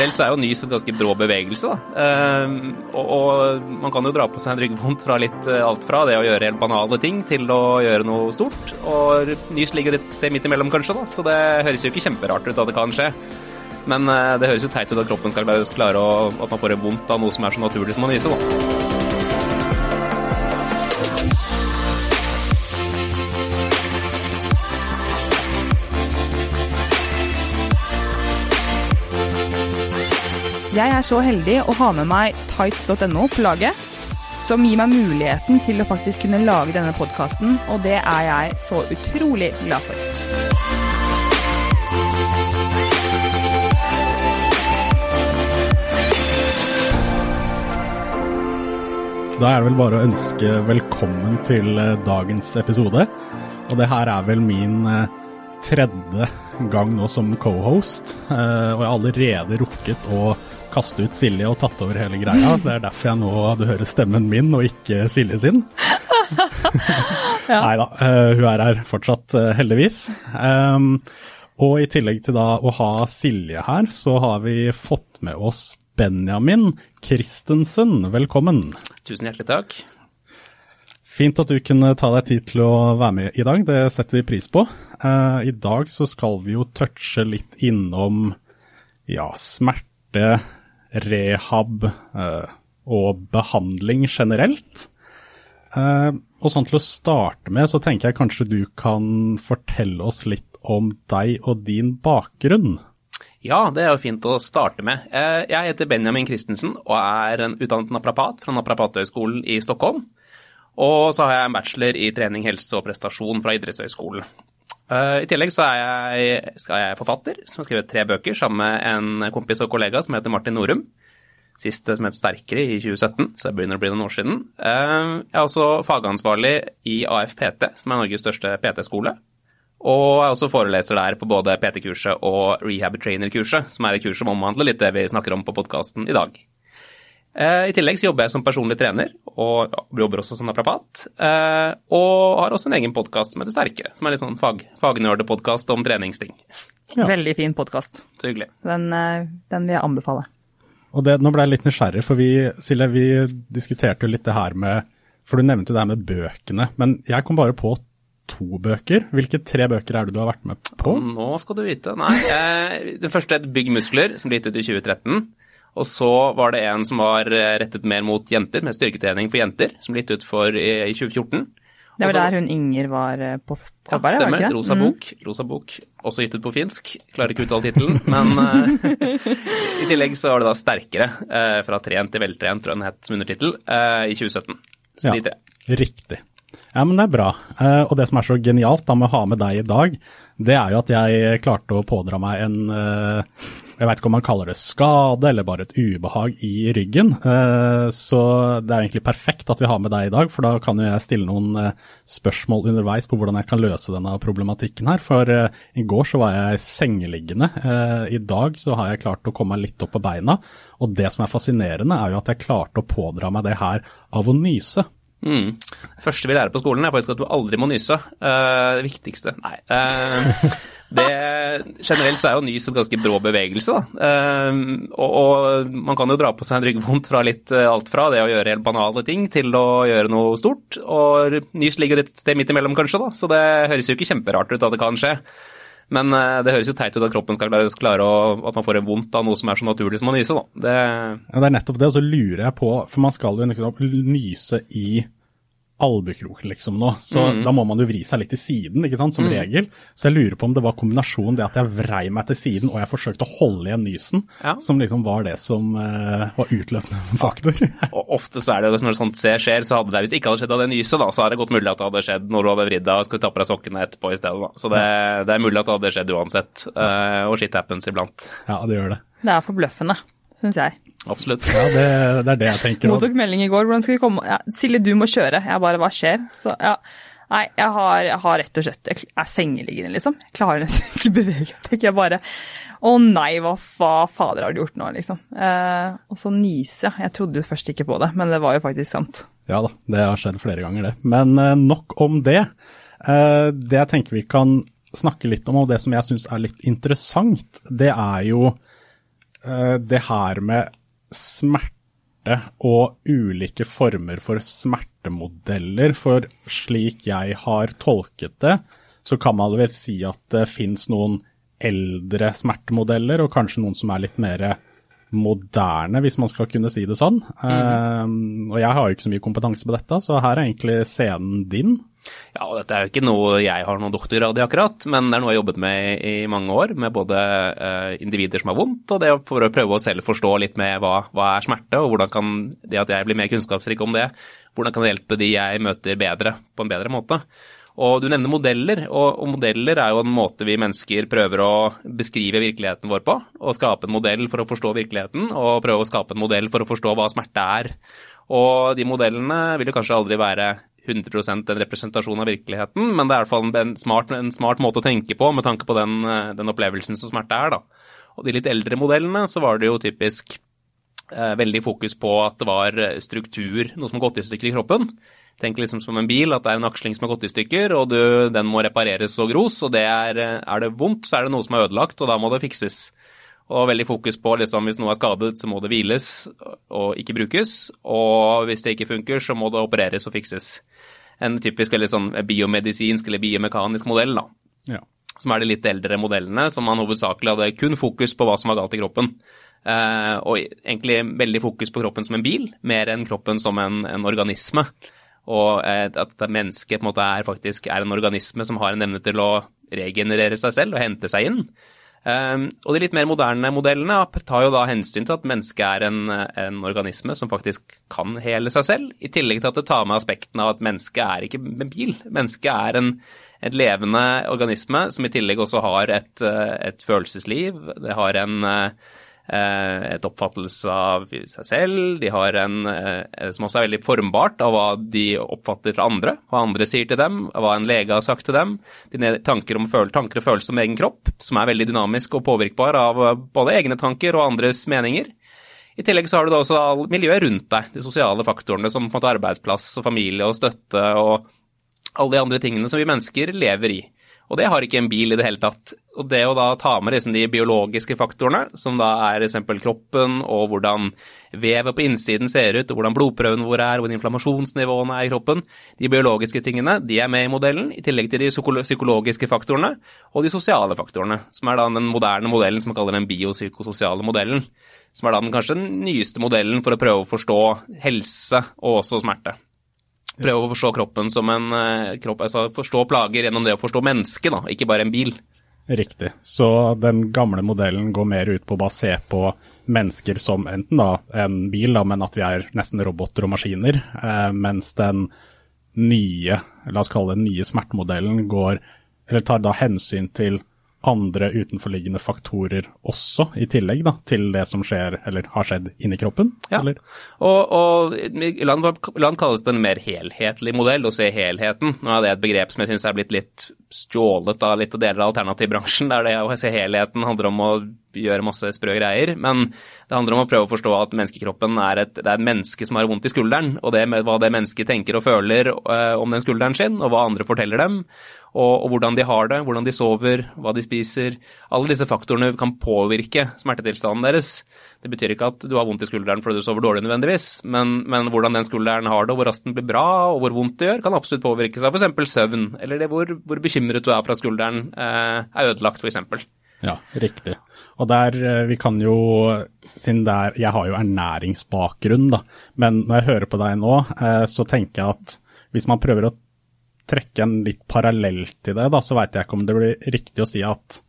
generelt så er jo nys en ganske brå bevegelse, da. Eh, og, og, man kan jo dra på seg en ryggvondt fra litt eh, alt fra det å gjøre helt banale ting til å gjøre noe stort. Og nys ligger et sted midt imellom, kanskje, da. Så det høres jo ikke kjemperart ut at det kan skje. Men eh, det høres jo teit ut at kroppen skal klare å, at man får det vondt av noe som er så naturlig som å nyse, da. Jeg er så heldig å ha med meg tights.no på laget, som gir meg muligheten til å faktisk kunne lage denne podkasten, og det er jeg så utrolig glad for. Da er det vel bare å ønske velkommen til eh, dagens episode. Og det her er vel min eh, tredje gang nå som co-host, eh, og jeg har allerede rukket å kaste ut Silje og tatt over hele greia. Det er derfor jeg nå du hører stemmen min og ikke Silje sin. ja. Nei da, uh, hun er her fortsatt, uh, heldigvis. Um, og i tillegg til da å ha Silje her, så har vi fått med oss Benjamin Christensen. Velkommen. Tusen hjertelig takk. Fint at du kunne ta deg tid til å være med i dag, det setter vi pris på. Uh, I dag så skal vi jo touche litt innom ja, smerte, rehab eh, og behandling generelt. Eh, og sånn til å starte med, så tenker jeg kanskje du kan fortelle oss litt om deg og din bakgrunn. Ja, det er jo fint å starte med. Eh, jeg heter Benjamin Christensen og er en utdannet naprapat fra Naprapathøgskolen i Stockholm. Og så har jeg en bachelor i trening, helse og prestasjon fra Idrettshøgskolen. I tillegg så er jeg, skal jeg forfatter, som har skrevet tre bøker sammen med en kompis og kollega som heter Martin Norum sist som het Sterkere i 2017, så det begynner å bli noen år siden. Eh, jeg er også fagansvarlig i AFPT, som er Norges største PT-skole. Og jeg er også foreleser der på både PT-kurset og rehab trainer-kurset, som er et kurs som omhandler litt det vi snakker om på podkasten i dag. Eh, I tillegg så jobber jeg som personlig trener, og jobber også som naprapat. Eh, og har også en egen podkast som heter Sterkere, som er litt sånn fag, fagnerdepodkast om treningsting. Ja. Veldig fin podkast. Så hyggelig. Den, den vil jeg anbefale. Og det, Nå ble jeg litt nysgjerrig, for vi, Silje, vi diskuterte jo litt det her med For du nevnte jo det her med bøkene, men jeg kom bare på to bøker. Hvilke tre bøker er det du har vært med på? Nå skal du vite. Nei, eh, den første het Bygg muskler, som ble gitt ut i 2013. Og så var det en som var rettet mer mot jenter, med styrketrening for jenter, som ble gitt ut for i 2014. Det var der hun Inger var eh, på coveret, ja, stemmer. Rosa mm. bok. Rosa bok. Også gitt ut på finsk. Klarer ikke uttale tittelen, men uh, i tillegg så var det da Sterkere, uh, fra trent til veltrent, tror jeg den het som undertittel, uh, i 2017. Så ja, de tre. Riktig. Ja, men det er bra. og det som er så genialt da med å ha med deg i dag, det er jo at jeg klarte å pådra meg en jeg vet ikke om man kaller det skade eller bare et ubehag i ryggen. Eh, så det er egentlig perfekt at vi har med deg i dag, for da kan jeg stille noen eh, spørsmål underveis på hvordan jeg kan løse denne problematikken her. For eh, i går så var jeg sengeliggende. I dag så har jeg klart å komme meg litt opp på beina. Og det som er fascinerende, er jo at jeg klarte å pådra meg det her av å nyse. Mm. Det første vi lærer på skolen er faktisk at du aldri må nyse. det viktigste Nei. Det, generelt så er jo nys en ganske brå bevegelse, da. Uh, og, og, man kan jo dra på seg en ryggvondt fra litt uh, alt fra det å gjøre helt banale ting til å gjøre noe stort. Og nys ligger et sted midt imellom, kanskje, da. Så det høres jo ikke kjemperart ut at det kan skje. Men uh, det høres jo teit ut at kroppen skal klare, å, at man får en vondt av noe som er så naturlig som å nyse, da. Det, ja, det er nettopp det, og så lurer jeg på, for man skal jo nyse i albuekroken liksom nå, så mm. da må man jo vri seg litt til siden, ikke sant, som mm. regel. Så jeg lurer på om det var kombinasjonen det at jeg vrei meg til siden og jeg forsøkte å holde igjen nysen, ja. som liksom var det som uh, var utløsende faktor. og ofte så er det jo når sånt skjer, så hadde det, hvis det ikke hadde skjedd av det nyset, da, så er det godt mulig at det hadde skjedd når du hadde vridd deg og skulle ta på deg sokkene etterpå i stedet. Da. Så det, det, er mulig at det hadde skjedd uansett, uh, og shit happens iblant. Ja, det gjør det. Det er forbløffende, syns jeg. Absolutt. Ja, det, det, er det jeg tenker. Mottok melding i går. Hvordan skal vi komme ja, Silje, du må kjøre. Jeg bare Hva skjer? Så ja. Nei, jeg har, jeg har, rett og slett Jeg er sengeliggende, liksom. Jeg klarer nesten ikke bevege meg. Jeg bare Å nei, hva, hva, fader har du gjort nå, liksom. Eh, og så nyser jeg. Jeg trodde jo først ikke på det, men det var jo faktisk sant. Ja da, det har skjedd flere ganger, det. Men eh, nok om det. Eh, det jeg tenker vi kan snakke litt om, og det som jeg syns er litt interessant, det er jo eh, det her med smerte og ulike former for smertemodeller. For slik jeg har tolket det, så kan man vel si at det fins noen eldre smertemodeller, og kanskje noen som er litt mer moderne, hvis man skal kunne si det sånn. Mm. og jeg har jo ikke så mye kompetanse på dette, så her er egentlig scenen din. Ja, og dette er jo ikke noe jeg har noen doktorgrad i akkurat, men det er noe jeg har jobbet med i mange år, med både uh, individer som har vondt, og det for å prøve å selv forstå litt med hva, hva er smerte, og hvordan kan det at jeg blir mer kunnskapsrik om det, hvordan kan det hjelpe de jeg møter bedre, på en bedre måte. Og du nevner modeller, og, og, modeller er jo en måte vi mennesker prøver å beskrive virkeligheten vår på. Og skape en modell for å forstå virkeligheten, og prøve å skape en modell for å forstå hva smerte er. Og de modellene vil jo kanskje aldri være 100% en representasjon av virkeligheten, men det er i hvert fall en smart, en smart måte å tenke på med tanke på den, den, opplevelsen som smerte er. da. Og de litt eldre modellene så var det jo typisk eh, veldig fokus på at det var struktur, noe som har gått i stykker i kroppen. Tenk liksom som en bil, at det er en aksling som har gått i stykker, og du, den må repareres og gros. Og det er, er, det vondt, så er det noe som er ødelagt, og da må det fikses. Og veldig fokus på liksom, hvis noe er skadet, så må det hviles og ikke brukes. Og hvis det ikke funker, så må det opereres og fikses. En typisk veldig sånn biomedisinsk eller biomekanisk modell, da. Ja. Som er de litt eldre modellene, som man hovedsakelig hadde kun fokus på hva som var galt i kroppen. Eh, og egentlig veldig fokus på kroppen som en bil, mer enn kroppen som en, en organisme og at mennesket på en måte er, faktisk er en organisme som har en evne til å regenerere seg selv og hente seg inn. Um, og de litt mer moderne modellene tar jo da hensyn til at mennesket er en, en, organisme som faktisk kan hele seg selv, i tillegg til at det tar med aspekten av at mennesket er ikke en bil. Mennesket er en, et levende organisme som i tillegg også har et, et følelsesliv. Det har en Eh, et oppfattelse av seg selv. De har en eh, som også er veldig formbart av hva de oppfatter fra andre, hva andre sier til dem, hva en lege har sagt til dem. Dine tanker, tanker og følelser om egen kropp, som er veldig dynamisk og påvirkbar av eh, både egne tanker og andres meninger. I tillegg så har du da også miljøet rundt deg, de sosiale faktorene som på en måte arbeidsplass og familie og støtte og alle de andre tingene som vi mennesker lever i. Og det har ikke en bil i det hele tatt. Og det å da ta med liksom de biologiske faktorene, som da er f.eks. kroppen og hvordan vevet på innsiden ser ut, og hvordan blodprøvene våre er, hvordan inflammasjonsnivåene er i kroppen, de biologiske tingene de er med i modellen, i tillegg til de psykologiske faktorene og de sosiale faktorene, som er da den moderne modellen som man kaller den biopsykososiale modellen. Som er da den kanskje den nyeste modellen for å prøve å forstå helse og også smerte. Prøve å forstå kroppen som en eh, kropp, altså forstå plager gjennom det å forstå mennesket, ikke bare en bil. Riktig. Så den gamle modellen går mer ut på å bare se på mennesker som enten da en bil, da, men at vi er nesten roboter og maskiner, eh, mens den nye, la oss kalle den nye smertemodellen, går, eller tar da hensyn til andre utenforliggende faktorer også, i tillegg da, til det som skjer eller har skjedd inni kroppen? Ja, eller? og, og land, land, kalles det en mer helhetlig modell, å se helheten. Nå er det et begrep som jeg syns er blitt litt stjålet av litt deler av alternativbransjen, der det å se helheten handler om å gjøre masse sprø greier. Men det handler om å prøve å forstå at menneskekroppen er et, det er et menneske som har vondt i skulderen, og det med hva det mennesket tenker og føler øh, om den skulderen sin, og hva andre forteller dem og, og, hvordan de har det, hvordan de sover, hva de spiser. Alle disse faktorene kan påvirke smertetilstanden deres. Det betyr ikke at du har vondt i skulderen fordi du sover dårlig nødvendigvis, men, men hvordan den skulderen har det, og hvor raskt den blir bra, og hvor vondt det gjør, kan absolutt påvirkes av f.eks. søvn, eller det hvor, hvor, bekymret du er for at skulderen eh, er ødelagt, f.eks. Ja, riktig. Og der, eh, vi kan jo, siden det er jeg har jo ernæringsbakgrunn, da, men når jeg hører på deg nå, eh, så tenker jeg at hvis man prøver å trekke en litt parallell til det, da, så veit jeg ikke om det blir riktig å si at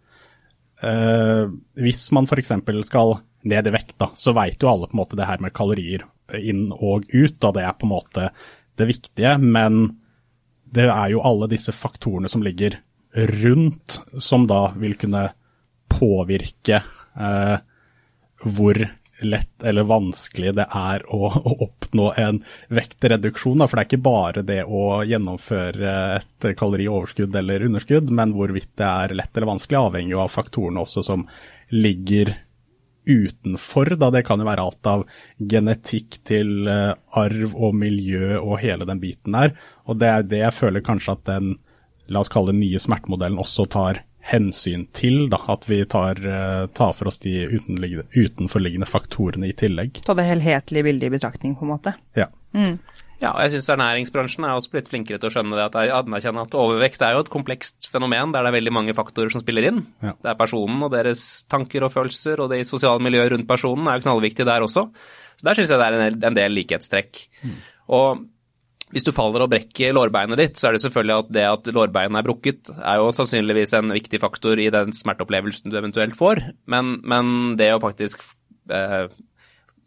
uh, hvis man f.eks. skal ned i vekt, da, så veit jo alle på en måte det her med kalorier inn og ut, da det er på en måte det viktige. Men det er jo alle disse faktorene som ligger rundt, som da vil kunne påvirke uh, hvor lett eller vanskelig det er å, å oppnå en vektreduksjon. Da. For det er ikke bare det å gjennomføre et kalorioverskudd eller underskudd, men hvorvidt det er lett eller vanskelig, avhenger jo av faktorene også som ligger utenfor. Da. Det kan jo være alt av genetikk til uh, arv og miljø og hele den biten der. Og det er det jeg føler kanskje at den la oss kalle det nye smertemodellen også tar hensyn til da, at vi tar, eh, tar for oss de utenforliggende faktorene i tillegg. Ta det helhetlige bildet i betraktning, på en måte. Ja. Ja, og jeg syns ernæringsbransjen er også blitt flinkere til å skjønne det. At jeg anerkjenner at overvekt er jo et komplekst fenomen der det er veldig mange faktorer som spiller inn. Ja. Det er personen og deres tanker og følelser, og det sosiale miljøet rundt personen er jo knallviktig der også. Så der syns jeg det er en, en del likhetstrekk. Og hvis du faller og brekker lårbeinet ditt, så er det selvfølgelig at det at lårbeinet er brukket, er jo sannsynligvis en viktig faktor i den smerteopplevelsen du eventuelt får. Men, men det å faktisk eh,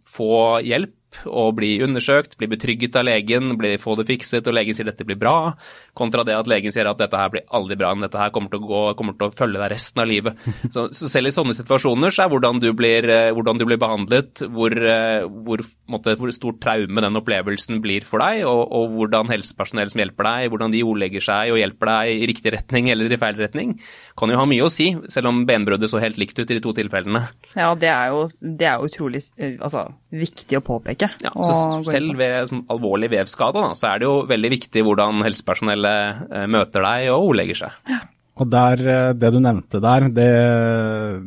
få hjelp og bli undersøkt, bli betrygget av legen, bli, få det fikset, og legen sier dette blir bra, kontra det at legen sier at dette her blir aldri bra, men dette her kommer til å, gå, kommer til å følge deg resten av livet. Så, så selv i sånne situasjoner så er hvordan du blir, eh, hvordan du blir behandlet, hvor, eh, hvor, måtte, hvor stort traume den opplevelsen blir for deg, og, og hvordan helsepersonell som hjelper deg, hvordan de ordlegger seg og hjelper deg i riktig retning eller i feil retning, kan jo ha mye å si, selv om benbruddet så helt likt ut i de to tilfellene. Ja, det er jo, det er jo utrolig eh, altså, viktig å påpeke. Ja, inn på. selv ved alvorlig vevskade, da, så er det jo veldig viktig hvordan helsepersonellet eh, møter deg og ordlegger seg. Og der, eh, det du nevnte der, det,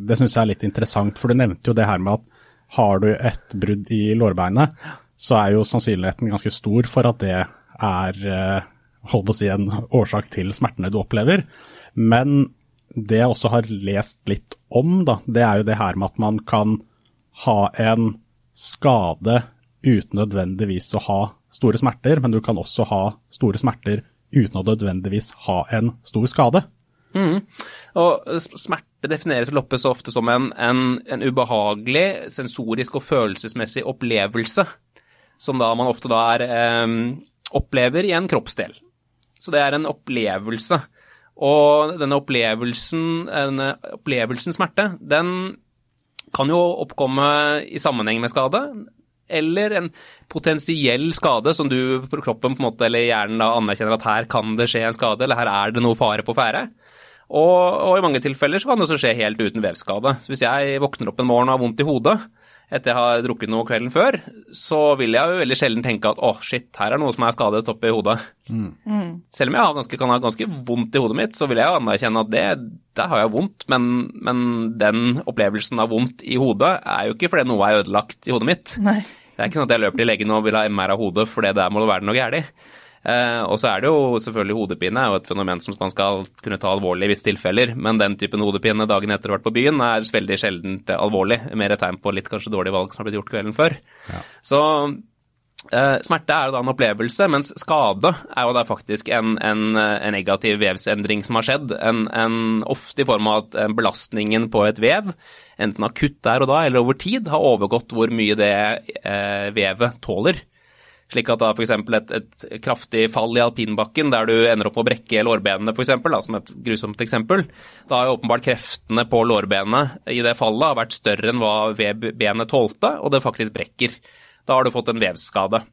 det syns jeg er litt interessant. For du nevnte jo det her med at har du et brudd i lårbeinet, så er jo sannsynligheten ganske stor for at det er eh, holdt på å si, en årsak til smertene du opplever. Men det jeg også har lest litt om, da, det er jo det her med at man kan ha en skade uten nødvendigvis å ha store smerter, men du kan også ha store smerter uten å nødvendigvis ha en stor skade. Og smerte defineres til oppe så ofte som en, en, en ubehagelig sensorisk og følelsesmessig opplevelse, som da man ofte da er, eh, opplever i en kroppsdel. Så det er en opplevelse. Og denne opplevelsen, denne opplevelsen smerte, den kan jo oppkomme i sammenheng med skade, eller en potensiell skade som du på kroppen på en måte, eller hjernen da anerkjenner at her kan det skje en skade, eller her er det noe fare på ferde. Og, og i mange tilfeller så kan det også skje helt uten vevskade. Så hvis jeg våkner opp en morgen og har vondt i hodet etter jeg har drukket noe kvelden før, så vil jeg jo veldig sjelden tenke at å, shit, her er noe som er skadet oppi hodet. Selv om jeg har ganske, kan ha ganske vondt i hodet mitt, så vil jeg jo anerkjenne at det, der har jeg vondt, men, men den opplevelsen av vondt i hodet er jo ikke fordi noe er ødelagt i hodet mitt. Nei. Det er ikke sånn at jeg løper til legen og vil ha MR av hodet, for det der må det være noe galt. Eh, og så er det jo selvfølgelig hodepine er jo et fenomen som man skal kunne ta alvorlig i visse tilfeller, men den typen hodepine dagen etter å ha vært på byen er veldig sjelden alvorlig. Mer et tegn på litt kanskje dårlig valg som har blitt gjort kvelden før. Så eh, smerte er jo da en opplevelse, mens skade er jo da faktisk en, en, en negativ vevsendring som har skjedd. En, en, ofte i form av at eh, belastningen på et vev, enten akutt der og da eller over tid, har overgått hvor mye det eh, vevet tåler. Slik at da f.eks. Et, et kraftig fall i alpinbakken der du ender opp med å brekke lårbenene, for da, som et grusomt eksempel, da har jo åpenbart kreftene på lårbenet i det fallet vært større enn hva benet tålte, og det faktisk brekker. Da har du fått en vevsskade.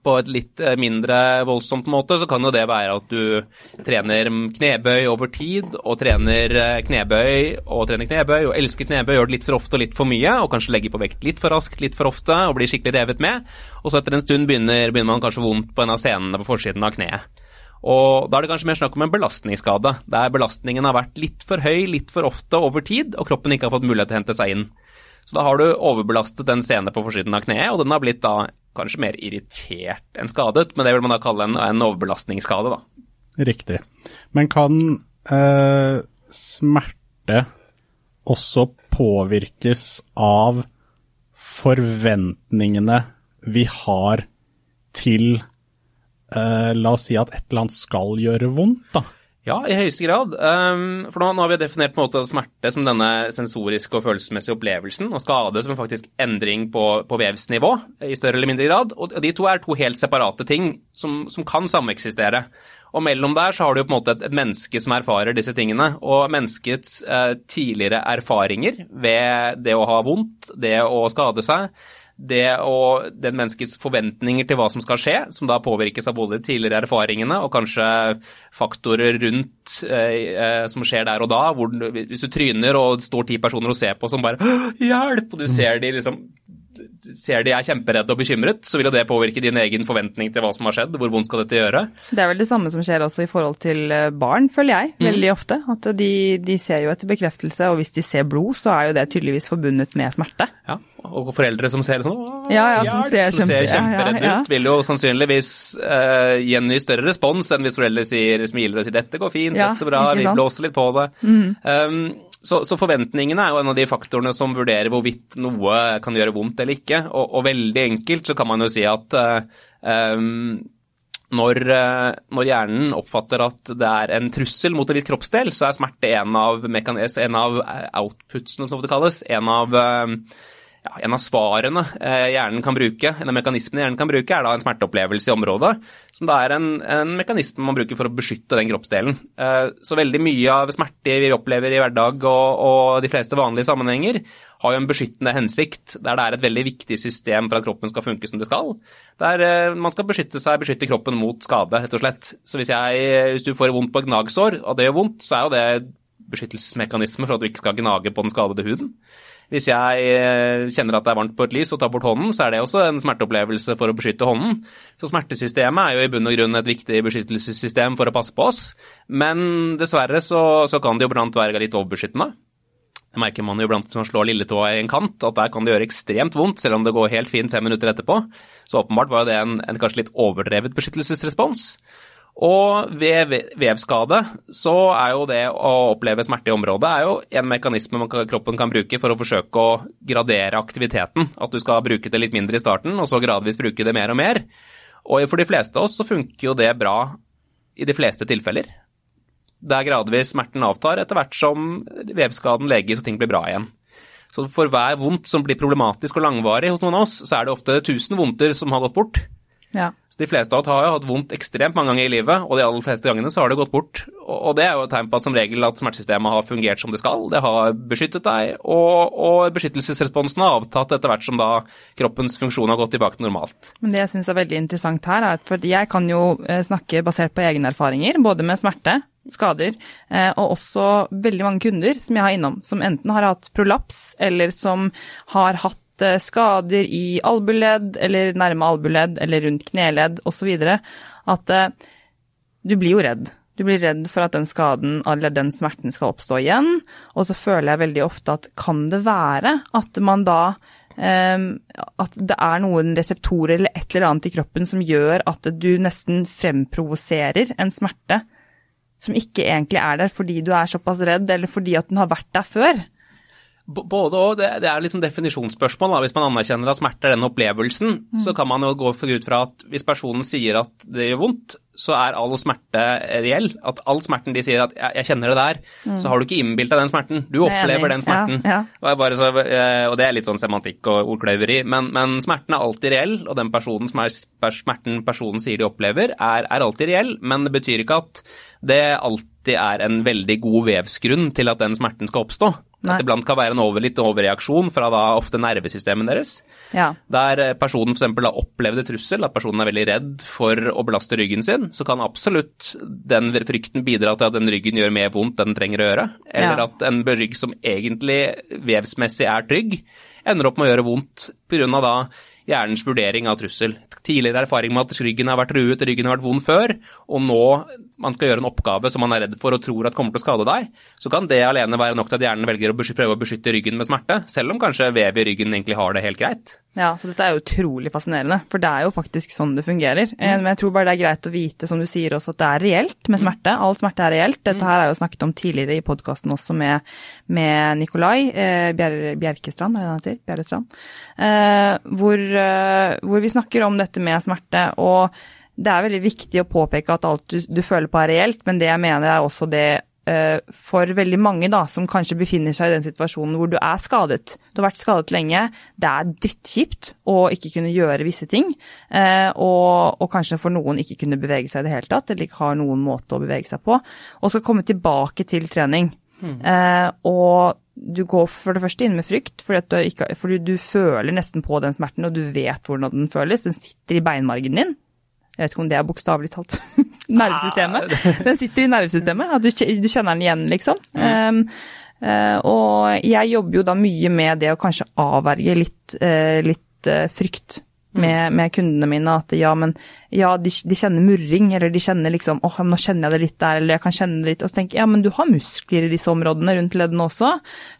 På et litt eh, mindre voldsomt måte så kan jo det være at du trener knebøy over tid, og trener eh, knebøy og trener knebøy og elsker knebøy, gjør det litt for ofte og litt for mye, og kanskje legger på vekt litt for raskt, litt for ofte, og blir skikkelig revet med. Og så etter en stund begynner, begynner man kanskje vondt på en av scenene på forsiden av kneet. Og da er det kanskje mer snakk om en belastningsskade, der belastningen har vært litt for høy litt for ofte over tid, og kroppen ikke har fått mulighet til å hente seg inn. Så da har du overbelastet den sene på forsiden av kneet, og den har blitt da kanskje mer irritert enn skadet, men det vil man da kalle en, en overbelastningsskade, da. Riktig. Men kan eh, smerte også påvirkes av forventningene vi har til eh, La oss si at et eller annet skal gjøre vondt, da. Ja, i høyeste grad. Um, for nå, nå har vi definert på en måte smerte som denne sensoriske og følelsesmessige opplevelsen, og skade som faktisk endring på, på vevsnivå i større eller mindre grad. Og de to er to helt separate ting som, som kan sameksistere. Og mellom der så har du på en måte et menneske som erfarer disse tingene. Og menneskets eh, tidligere erfaringer ved det å ha vondt, det å skade seg, det og den menneskets forventninger til hva som skal skje, som da påvirkes av både de tidligere erfaringene og kanskje faktorer rundt eh, eh, som skjer der og da. Hvor, hvis du tryner og det står ti personer og ser på som bare 'Hjelp!' og du ser de liksom ser de er kjemperedde og bekymret, så vil jo det påvirke din egen forventning til hva som har skjedd. Hvor vondt skal dette gjøre? Det er vel det samme som skjer også i forhold til eh, barn, føler jeg, veldig ofte. At de, de ser jo etter bekreftelse, og hvis de ser blod, så er jo det tydeligvis forbundet med smerte. Ja, og foreldre som ser sånn Ja, ja, som ser som ser kjempe- kjemperedde ja, ja. ut, vil jo sannsynligvis uh, ny større respons enn hvis foreldre sier, smiler og sier 'dette går fint, dette så bra, vi? Mm. blåser litt på det'. Um, så, så forventningene er jo en av de faktorene som vurderer hvorvidt noe kan gjøre vondt eller ikke. Og, og veldig enkelt så kan man jo si at uh, um, når, uh, når hjernen oppfatter at det er en trussel mot en viss kroppsdel, så er smerte en av, en av outputsene, som det kalles. En av, eh, ja, en av svarene eh, hjernen kan bruke, en av mekanismene hjernen kan bruke, er da en smerteopplevelse i området, som da er en, en mekanisme man bruker for å beskytte den kroppsdelen. Eh, Så veldig mye av smerte vi opplever i hverdag og, og de fleste vanlige sammenhenger, har jo en beskyttende hensikt, der det er et veldig viktig system for at kroppen skal funke som det skal. Der eh, man skal beskytte seg, beskytte kroppen mot skade, rett og slett. Så hvis, jeg, hvis du får vondt på et gnagsår, og det gjør vondt, så er jo det beskyttelsesmekanisme for at du ikke skal gnage på den skadede huden. Hvis jeg eh, kjenner at det er varmt på et lys og tar bort hånden, så er det også en smerteopplevelse for å beskytte hånden. Så smertesystemet er jo i bunn og grunn et viktig beskyttelsessystem for å passe på oss. Men dessverre så, så kan det jo blant være litt overbeskyttende. Det merker man jo iblant hvis slår lilletåa i en kant, at der kan det gjøre ekstremt vondt, selv om det går helt fint fem minutter etterpå. Så åpenbart var jo det en, en kanskje litt overdrevet beskyttelsesrespons. Og ved vevskade så er jo det å oppleve smerte i området er jo en mekanisme kan, kroppen kan bruke for å forsøke å gradere aktiviteten. At du skal bruke det litt mindre i starten, og så gradvis bruke det mer og mer. Og for de fleste av oss så funker jo det bra i de fleste tilfeller. Der gradvis smerten avtar etter hvert som vevskaden leges og ting blir bra igjen. Så for hver vondt som blir problematisk og langvarig hos noen av oss, så er det ofte 1000 vondter som har gått bort. Ja. Så de fleste av oss har jo hatt vondt ekstremt mange ganger i livet, og de aller fleste gangene så har det gått bort. Og det er jo et tegn på at som regel at smertesystemet har fungert som det skal. Det har beskyttet deg, og, og beskyttelsesresponsen har avtatt etter hvert som da kroppens funksjon har gått tilbake til normalt. Men det jeg syns er veldig interessant her, er at jeg kan jo eh, snakke basert på egne erfaringer, både med smerte, skader, eh, og også veldig mange kunder som jeg har innom, som enten har hatt prolaps, eller som har hatt skader i albuledd, eller nærme albuledd, eller rundt kneledd osv. At eh, du blir jo redd. Du blir redd for at den skaden eller den smerten skal oppstå igjen. Og så føler jeg veldig ofte at kan det være at man da eh, At det er noen reseptorer eller et eller annet i kroppen som gjør at du nesten fremprovoserer en smerte som ikke egentlig er der fordi du er såpass redd, eller fordi at den har vært der før. Både og. Det, det er sånn definisjonsspørsmål. Da. Hvis man anerkjenner at smerte er den opplevelsen, så kan man jo gå ut fra at hvis personen sier at det gjør vondt, så er all smerte reell. At all smerten de sier at jeg, kjenner det der, så har du ikke innbilt deg den smerten. Du er opplever den smerten. Ja, ja. Og, så, eh, og det er litt sånn semantikk og ordkløyveri, men, men smerten er alltid reell, og den personen som er smerten personen sier de opplever, er, er alltid reell, men det betyr ikke at det alltid er en veldig god vevsgrunn til at den smerten skal oppstå. At det iblant kan være en over, litt overreaksjon fra da ofte nervesystemet deres. Ja. Der eh, personen f.eks. har opplevd trussel, at personen er veldig redd for å belaste ryggen sin, så kan absolutt den frykten bidra til at den ryggen gjør mer vondt enn den trenger å gjøre. Eller Ja. at en rygg som egentlig vevsmessig er trygg, ender opp med å gjøre vondt pga. da hjernens vurdering av trussel. Tidligere erfaring med at ryggen har vært ruet, ryggen har vært vond før, og nå man skal gjøre en oppgave som man er redd for og tror at kommer til å skade deg, så kan det alene være nok til at hjernen velger å prøve å beskytte ryggen med smerte, selv om kanskje vev i ryggen egentlig har det helt greit. Ja, så dette er jo utrolig fascinerende, for det er jo faktisk sånn det fungerer. Mm. Men jeg tror bare det er greit å vite, som du sier også, at det er reelt med smerte. All smerte er reelt. Dette her er jo snakket om tidligere i podkasten også med, med Nikolai eh, Bjer Bjerkestrand, er det han heter? Bjerrestrand. Eh, hvor, eh, hvor vi snakker om dette med smerte. og det er veldig viktig å påpeke at alt du, du føler på er reelt, men det jeg mener er også det eh, for veldig mange da, som kanskje befinner seg i den situasjonen hvor du er skadet. Du har vært skadet lenge, det er drittkjipt å ikke kunne gjøre visse ting, eh, og, og kanskje for noen ikke kunne bevege seg i det hele tatt, eller ikke har noen måte å bevege seg på, og så komme tilbake til trening. Eh, og du går for det første inn med frykt, fordi, at du, ikke, fordi du føler nesten på den smerten, og du vet hvordan den føles. Den sitter i beinmargen din. Jeg vet ikke om det er bokstavelig talt. nervesystemet. Den sitter i nervesystemet. At du, du kjenner den igjen, liksom. Um, eh, og jeg jobber jo da mye med det å kanskje avverge litt, eh, litt uh, frykt med, med, kundene mine. At ja, men ja, de, de kjenner murring, eller de kjenner liksom åh, nå kjenner jeg det litt der, eller jeg kan kjenne det litt. Og så tenker jeg ja, men du har muskler i disse områdene rundt leddene også.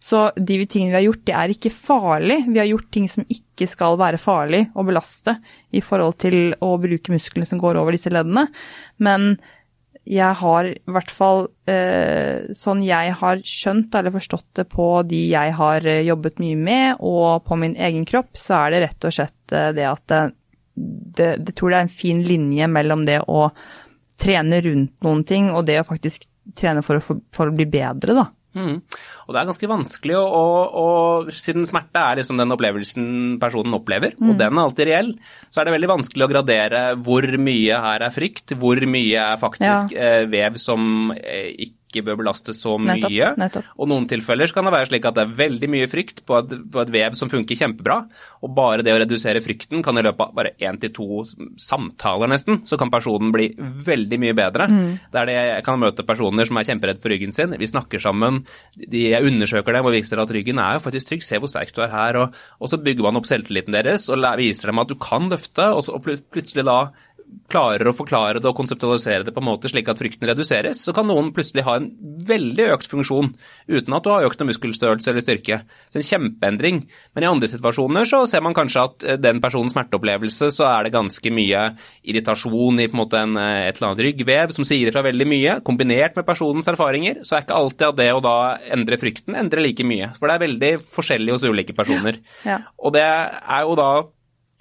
Så de tingene vi har gjort, det er ikke farlig. Vi har gjort ting som ikke skal være farlig å belaste i forhold til å bruke musklene som går over disse leddene. Men jeg har i hvert fall eh, sånn jeg har skjønt eller forstått det på de jeg har eh, jobbet mye med, og på min egen kropp, så er det rett og slett eh, det at det, det, det tror det er en fin linje mellom det å trene rundt noen ting og det å faktisk trene for å, for å bli bedre, da. Mm. Og det er ganske vanskelig å, å, å, Siden smerte er liksom den opplevelsen personen opplever, mm. og den er alltid reell, så er det veldig vanskelig å gradere hvor mye her er frykt, hvor mye er faktisk ja. eh, vev som eh, ikke ikke bør belastes så mye. Nettopp, nettopp. Og noen tilfeller kan det være slik at det er veldig mye frykt på et, på et, vev som funker kjempebra, og bare det å redusere frykten kan i løpet av bare én til to samtaler nesten, så kan personen bli veldig mye bedre. Mm. Det det jeg kan møte personer som er kjemperedd for ryggen sin. Vi snakker sammen, de, jeg undersøker dem og viser at ryggen er jo faktisk trygg, se hvor sterk du er her. Og, og så bygger man opp selvtilliten deres og viser dem at du kan løfte, og, så, og plutselig da klarer å forklare det og konseptualisere det på en måte slik at frykten reduseres, så kan noen plutselig ha en veldig økt funksjon uten at du har økt noe muskelstørrelse eller styrke. Så en kjempeendring. Men i andre situasjoner så ser man kanskje at eh, den personens smerteopplevelse så er det ganske mye irritasjon i på en måte en, eh, et eller annet ryggvev som sier ifra veldig mye. Kombinert med personens erfaringer så er ikke alltid at det å da endre frykten endrer like mye. For det er veldig forskjellig hos ulike personer. Ja. Ja. Og det er jo da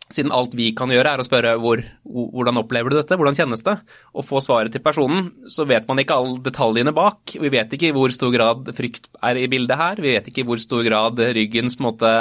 siden alt vi kan gjøre er å spørre hvor, hvordan opplever du dette, hvordan kjennes det, og få svaret til personen, så vet man ikke alle detaljene bak. Vi vet ikke i hvor stor grad frykt er i bildet her, vi vet ikke i hvor stor grad ryggens på en måte,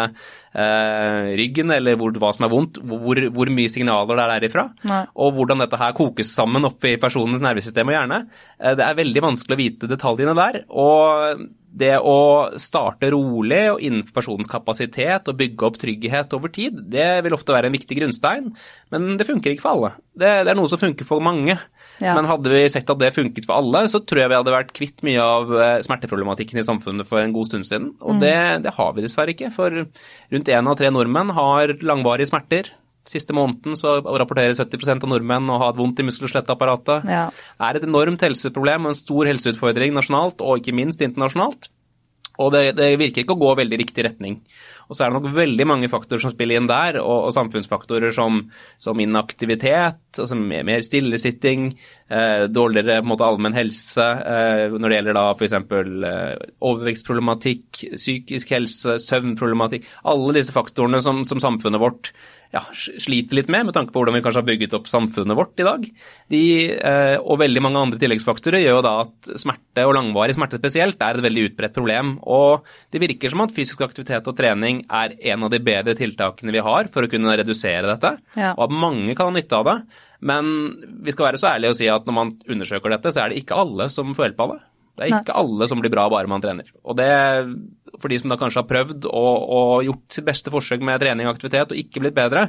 eh, ryggen eller hvor, hva som er vondt, hvor, hvor mye signaler det er derifra, Nei. og hvordan dette her kokes sammen oppi i personens nervesystem og hjerne. Eh, det er veldig vanskelig å vite detaljene der. og det å starte rolig og innenfor personens kapasitet og bygge opp trygghet over tid, det vil ofte være en viktig grunnstein, men det funker ikke for alle. Det, det er noe som funker for mange. Ja. Men hadde vi sett at det funket for alle, så tror jeg vi hadde vært kvitt mye av eh, smerteproblematikken i samfunnet for en god stund siden. Og mm. det, det, har vi dessverre ikke, for rundt én av tre nordmenn har langvarige smerter. Siste måneden så rapporterer 70% av nordmenn å ha et vondt i muskel- og skjelettapparatet. Ja. Det er et enormt helseproblem og en stor helseutfordring nasjonalt, og ikke minst internasjonalt. Og det, det, virker ikke å gå veldig riktig retning. Og så er det nok veldig mange faktorer som spiller inn der, og, og samfunnsfaktorer som, som inaktivitet, altså mer, mer stillesitting, eh, dårligere måte, allmenn helse eh, når det gjelder da f.eks. Eh, overvekstproblematikk, psykisk helse, søvnproblematikk. Alle disse faktorene som, som samfunnet vårt ja, sliter litt med, med tanke på hvordan vi kanskje har bygget opp samfunnet vårt i dag. De, eh, og veldig mange andre tilleggsfaktorer gjør jo da at smerte, og langvarig smerte spesielt, er et veldig utbredt problem. Og det virker som at fysisk aktivitet og trening er en av de bedre tiltakene vi har for å kunne redusere dette, ja. og at mange kan ha nytte av det. Men vi skal være så ærlige å si at når man undersøker dette, så er det ikke alle som får hjelp av det. Det er ikke Nei. alle som blir bra bare man trener. Og det for de som da kanskje har prøvd og, og gjort sitt beste forsøk med trening og aktivitet og ikke blitt bedre.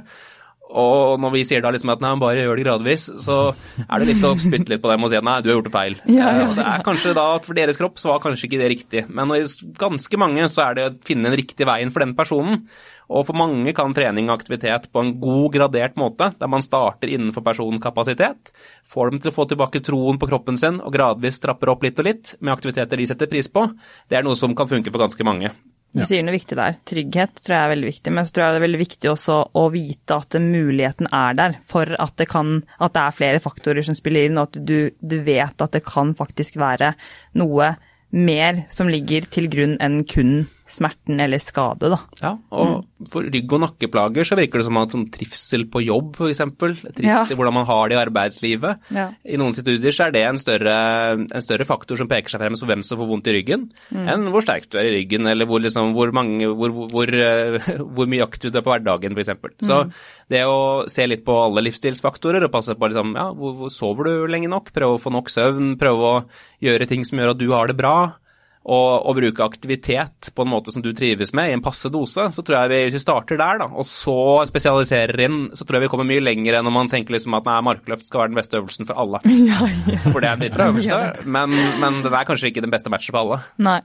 Og når vi sier da liksom at nei, bare gjør det gradvis, så er det litt å spytte litt på dem og si at nei, du har gjort det feil. Ja, ja. ja. det er kanskje da at for deres kropp så var kanskje ikke det riktig. Men i ganske mange så er det å finne den riktige veien for den personen. Og for mange kan trening og aktivitet på en god gradert måte, der man starter innenfor personens kapasitet, får dem til å få tilbake troen på kroppen sin og gradvis trapper opp litt og litt med aktiviteter de setter pris på, det er noe som kan funke for ganske mange. Du sier noe viktig der. Trygghet tror jeg er veldig viktig, men så tror jeg det er veldig viktig også å vite at muligheten er der for at det, kan, at det er flere faktorer som spiller inn, og at du, du vet at det kan faktisk være noe mer som ligger til grunn enn kun smerten eller skade, da. Ja, og for rygg- og nakkeplager så virker det som at som trivsel på jobb, f.eks. Trivsel, ja. hvordan man har det i arbeidslivet. Ja. I noen studier så er det en større, en større, faktor som peker seg frem som hvem som får vondt i ryggen, mm. enn hvor sterk du er i ryggen, eller hvor, liksom, hvor, mange, hvor, hvor, hvor mye aktiv du er på hverdagen, f.eks. Mm. Så det å se litt på alle livsstilsfaktorer og passe på liksom, ja, hvor, sover du lenge nok, prøve å få nok søvn, prøve å gjøre ting som gjør at du har det bra og, og, bruke aktivitet på en måte som du trives med, i en passe dose, så tror jeg vi, hvis vi starter der, da, og så spesialiserer inn, så tror jeg vi kommer mye lenger enn om man tenker liksom at nei, markløft skal være den beste øvelsen for alle. Ja, ja. For det er en dritbra øvelse, men, men den er kanskje ikke den beste matchen for alle. Nei,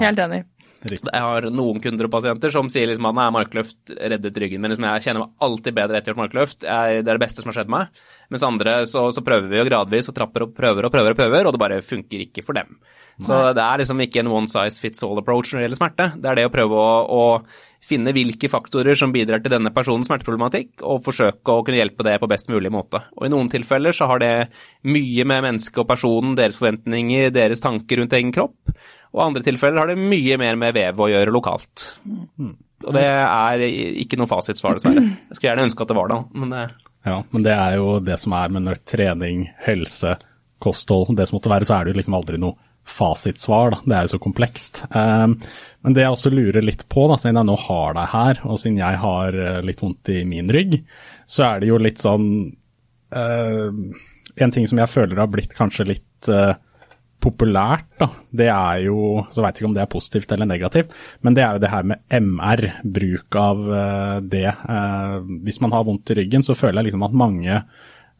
helt enig. riktig. Jeg har noen kunder og pasienter som sier liksom at nei, markløft reddet ryggen min. Liksom, jeg kjenner meg alltid bedre etter gjort markløft. Jeg, det er det beste som har skjedd meg. Mens andre så, så prøver vi jo gradvis og trapper og prøver og prøver og prøver, og det bare funker ikke for dem. Så det er liksom ikke en one size fits all approach når det gjelder smerte. Det er det å prøve å, å finne hvilke faktorer som bidrar til denne personens smerteproblematikk, og forsøke å kunne hjelpe det på best mulig måte. Og i noen tilfeller så har det mye med mennesket og personen, deres forventninger, deres tanker rundt egen kropp. Og i andre tilfeller har det mye mer med vev å gjøre lokalt. Og det er ikke noe fasitsvar, dessverre. Jeg skulle gjerne ønske at det var det, men det Ja, men det er jo det som er med trening, helse, kosthold, det som måtte være, så er det jo liksom aldri noe fasitsvar. Da. Det er jo så komplekst. Um, men det jeg også lurer litt på, da, siden jeg nå har deg her, og siden jeg har uh, litt vondt i min rygg, så er det jo litt sånn uh, En ting som jeg føler har blitt kanskje litt uh, populært, da, det er jo Så veit ikke om det er positivt eller negativt, men det er jo det her med MR, bruk av det. hvis man har vondt i ryggen, så føler jeg liksom at mange Uh,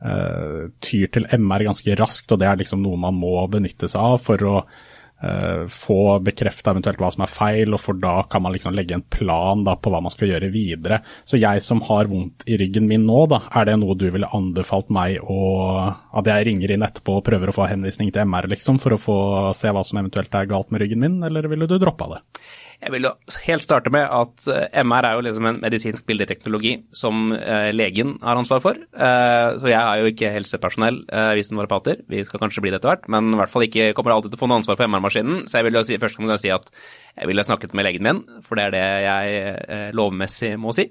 tyr til MR ganske raskt, og det er liksom noe man må benytte seg av for å uh, få bekrefta eventuelt hva som er feil, og for da kan man liksom legge en plan da, på hva man skal gjøre videre. Så jeg som har vondt i ryggen min nå, da, er det noe du ville anbefalt meg å At jeg ringer inn etterpå og prøver å få henvisning til MR, liksom, for å få se hva som eventuelt er galt med ryggen min, eller ville du droppa det? Jeg vil jo helt starte med at MR er jo liksom en medisinsk bildeteknologi som eh, legen har ansvar for. Eh, så jeg er jo ikke helsepersonell, eh, vi som naprapater. Vi skal kanskje bli det etter hvert, men i hvert fall ikke kommer alltid til å få noe ansvar for MR-maskinen. Så jeg vil jo si, først kan jeg si at jeg ville snakket med legen min, for det er det jeg lovmessig må si.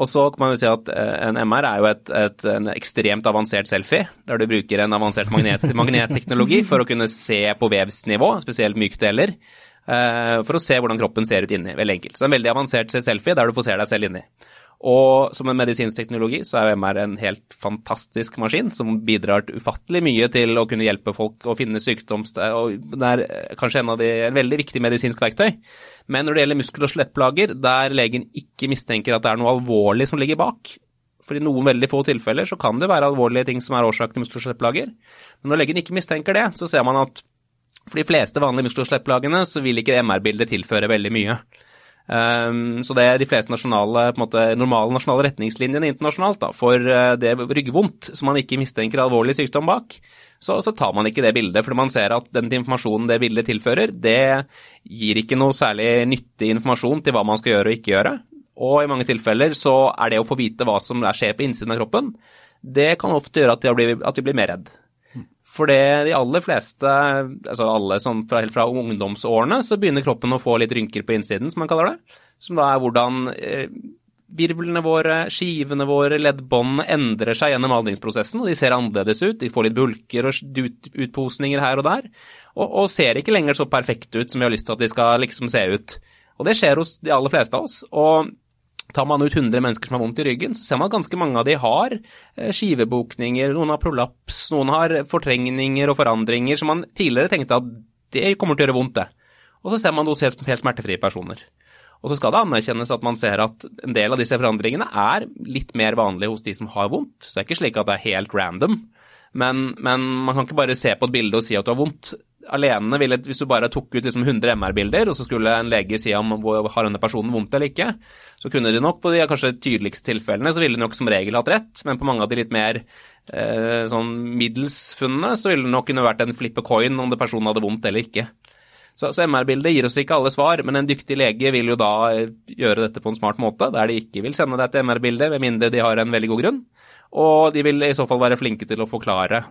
Og så kan man jo si at en MR er jo et, et, en ekstremt avansert selfie, der du bruker en avansert magnet, magnetteknologi for å kunne se på vevsnivå, spesielt mykdeler. Uh, for å se hvordan kroppen ser ut inni. Veldig enkelt. Så det er en veldig avansert selfie der du får se deg selv inni. Og som en medisinsk teknologi så er MR en helt fantastisk maskin som bidrar ufattelig mye til å kunne hjelpe folk å finne sykdom. og Det er kanskje en av de, en veldig viktig medisinsk verktøy. Men når det gjelder muskel- og skjelettplager der legen ikke mistenker at det er noe alvorlig som ligger bak, for i noen veldig få tilfeller så kan det være alvorlige ting som er årsak til muskel- og skjelettplager, men når legen ikke mistenker det, så ser man at for de fleste vanlige muskel- så vil ikke MR-bildet tilføre veldig mye. Um, så det er de fleste nasjonale, måte, normale nasjonale retningslinjene internasjonalt da, for uh, det ryggvondt som man ikke mistenker alvorlig sykdom bak, så, så, tar man ikke det bildet. Fordi man ser at den informasjonen det bildet tilfører, det gir ikke noe særlig nyttig informasjon til hva man skal gjøre og ikke gjøre. Og i mange tilfeller så er det å få vite hva som skjer på innsiden av kroppen, det kan ofte gjøre at vi blir, blir mer redd. For det de aller fleste, altså alle sånn fra, helt fra ungdomsårene, så begynner kroppen å få litt rynker på innsiden, som man kaller det. Som da er hvordan eh, virvlene våre, skivene våre, leddbåndene endrer seg gjennom aldringsprosessen, og de ser annerledes ut. De får litt bulker og ut, utposninger her og der, og, og, ser ikke lenger så perfekte ut som vi har lyst til at de skal liksom se ut. Og det skjer hos de aller fleste av oss. og Tar man ut 100 mennesker som har vondt i ryggen, så ser man at ganske mange av de har skivebokninger, noen har prolaps, noen har fortrengninger og forandringer som man tidligere tenkte at det kommer til å gjøre vondt, det. Og så ser man hos helt smertefrie personer. Og så skal det anerkjennes at man ser at en del av disse forandringene er litt mer vanlige hos de som har vondt. Så det er ikke slik at det er helt random. Men, men man kan ikke bare se på et bilde og si at du har vondt alene ville, Hvis du bare tok ut liksom 100 MR-bilder, og så skulle en lege si om har denne personen vondt eller ikke, så kunne de nok på de kanskje tydeligste tilfellene så ville de nok som regel hatt rett, men på mange av de litt mer eh, sånn middels så ville det nok kunne vært en flippe coin om det personen hadde vondt eller ikke. Så, så MR-bildet gir oss ikke alle svar, men en dyktig lege vil jo da gjøre dette på en smart måte, der de ikke vil sende deg til MR-bilde, med mindre de har en veldig god grunn. Og de vil i så fall være flinke til å forklare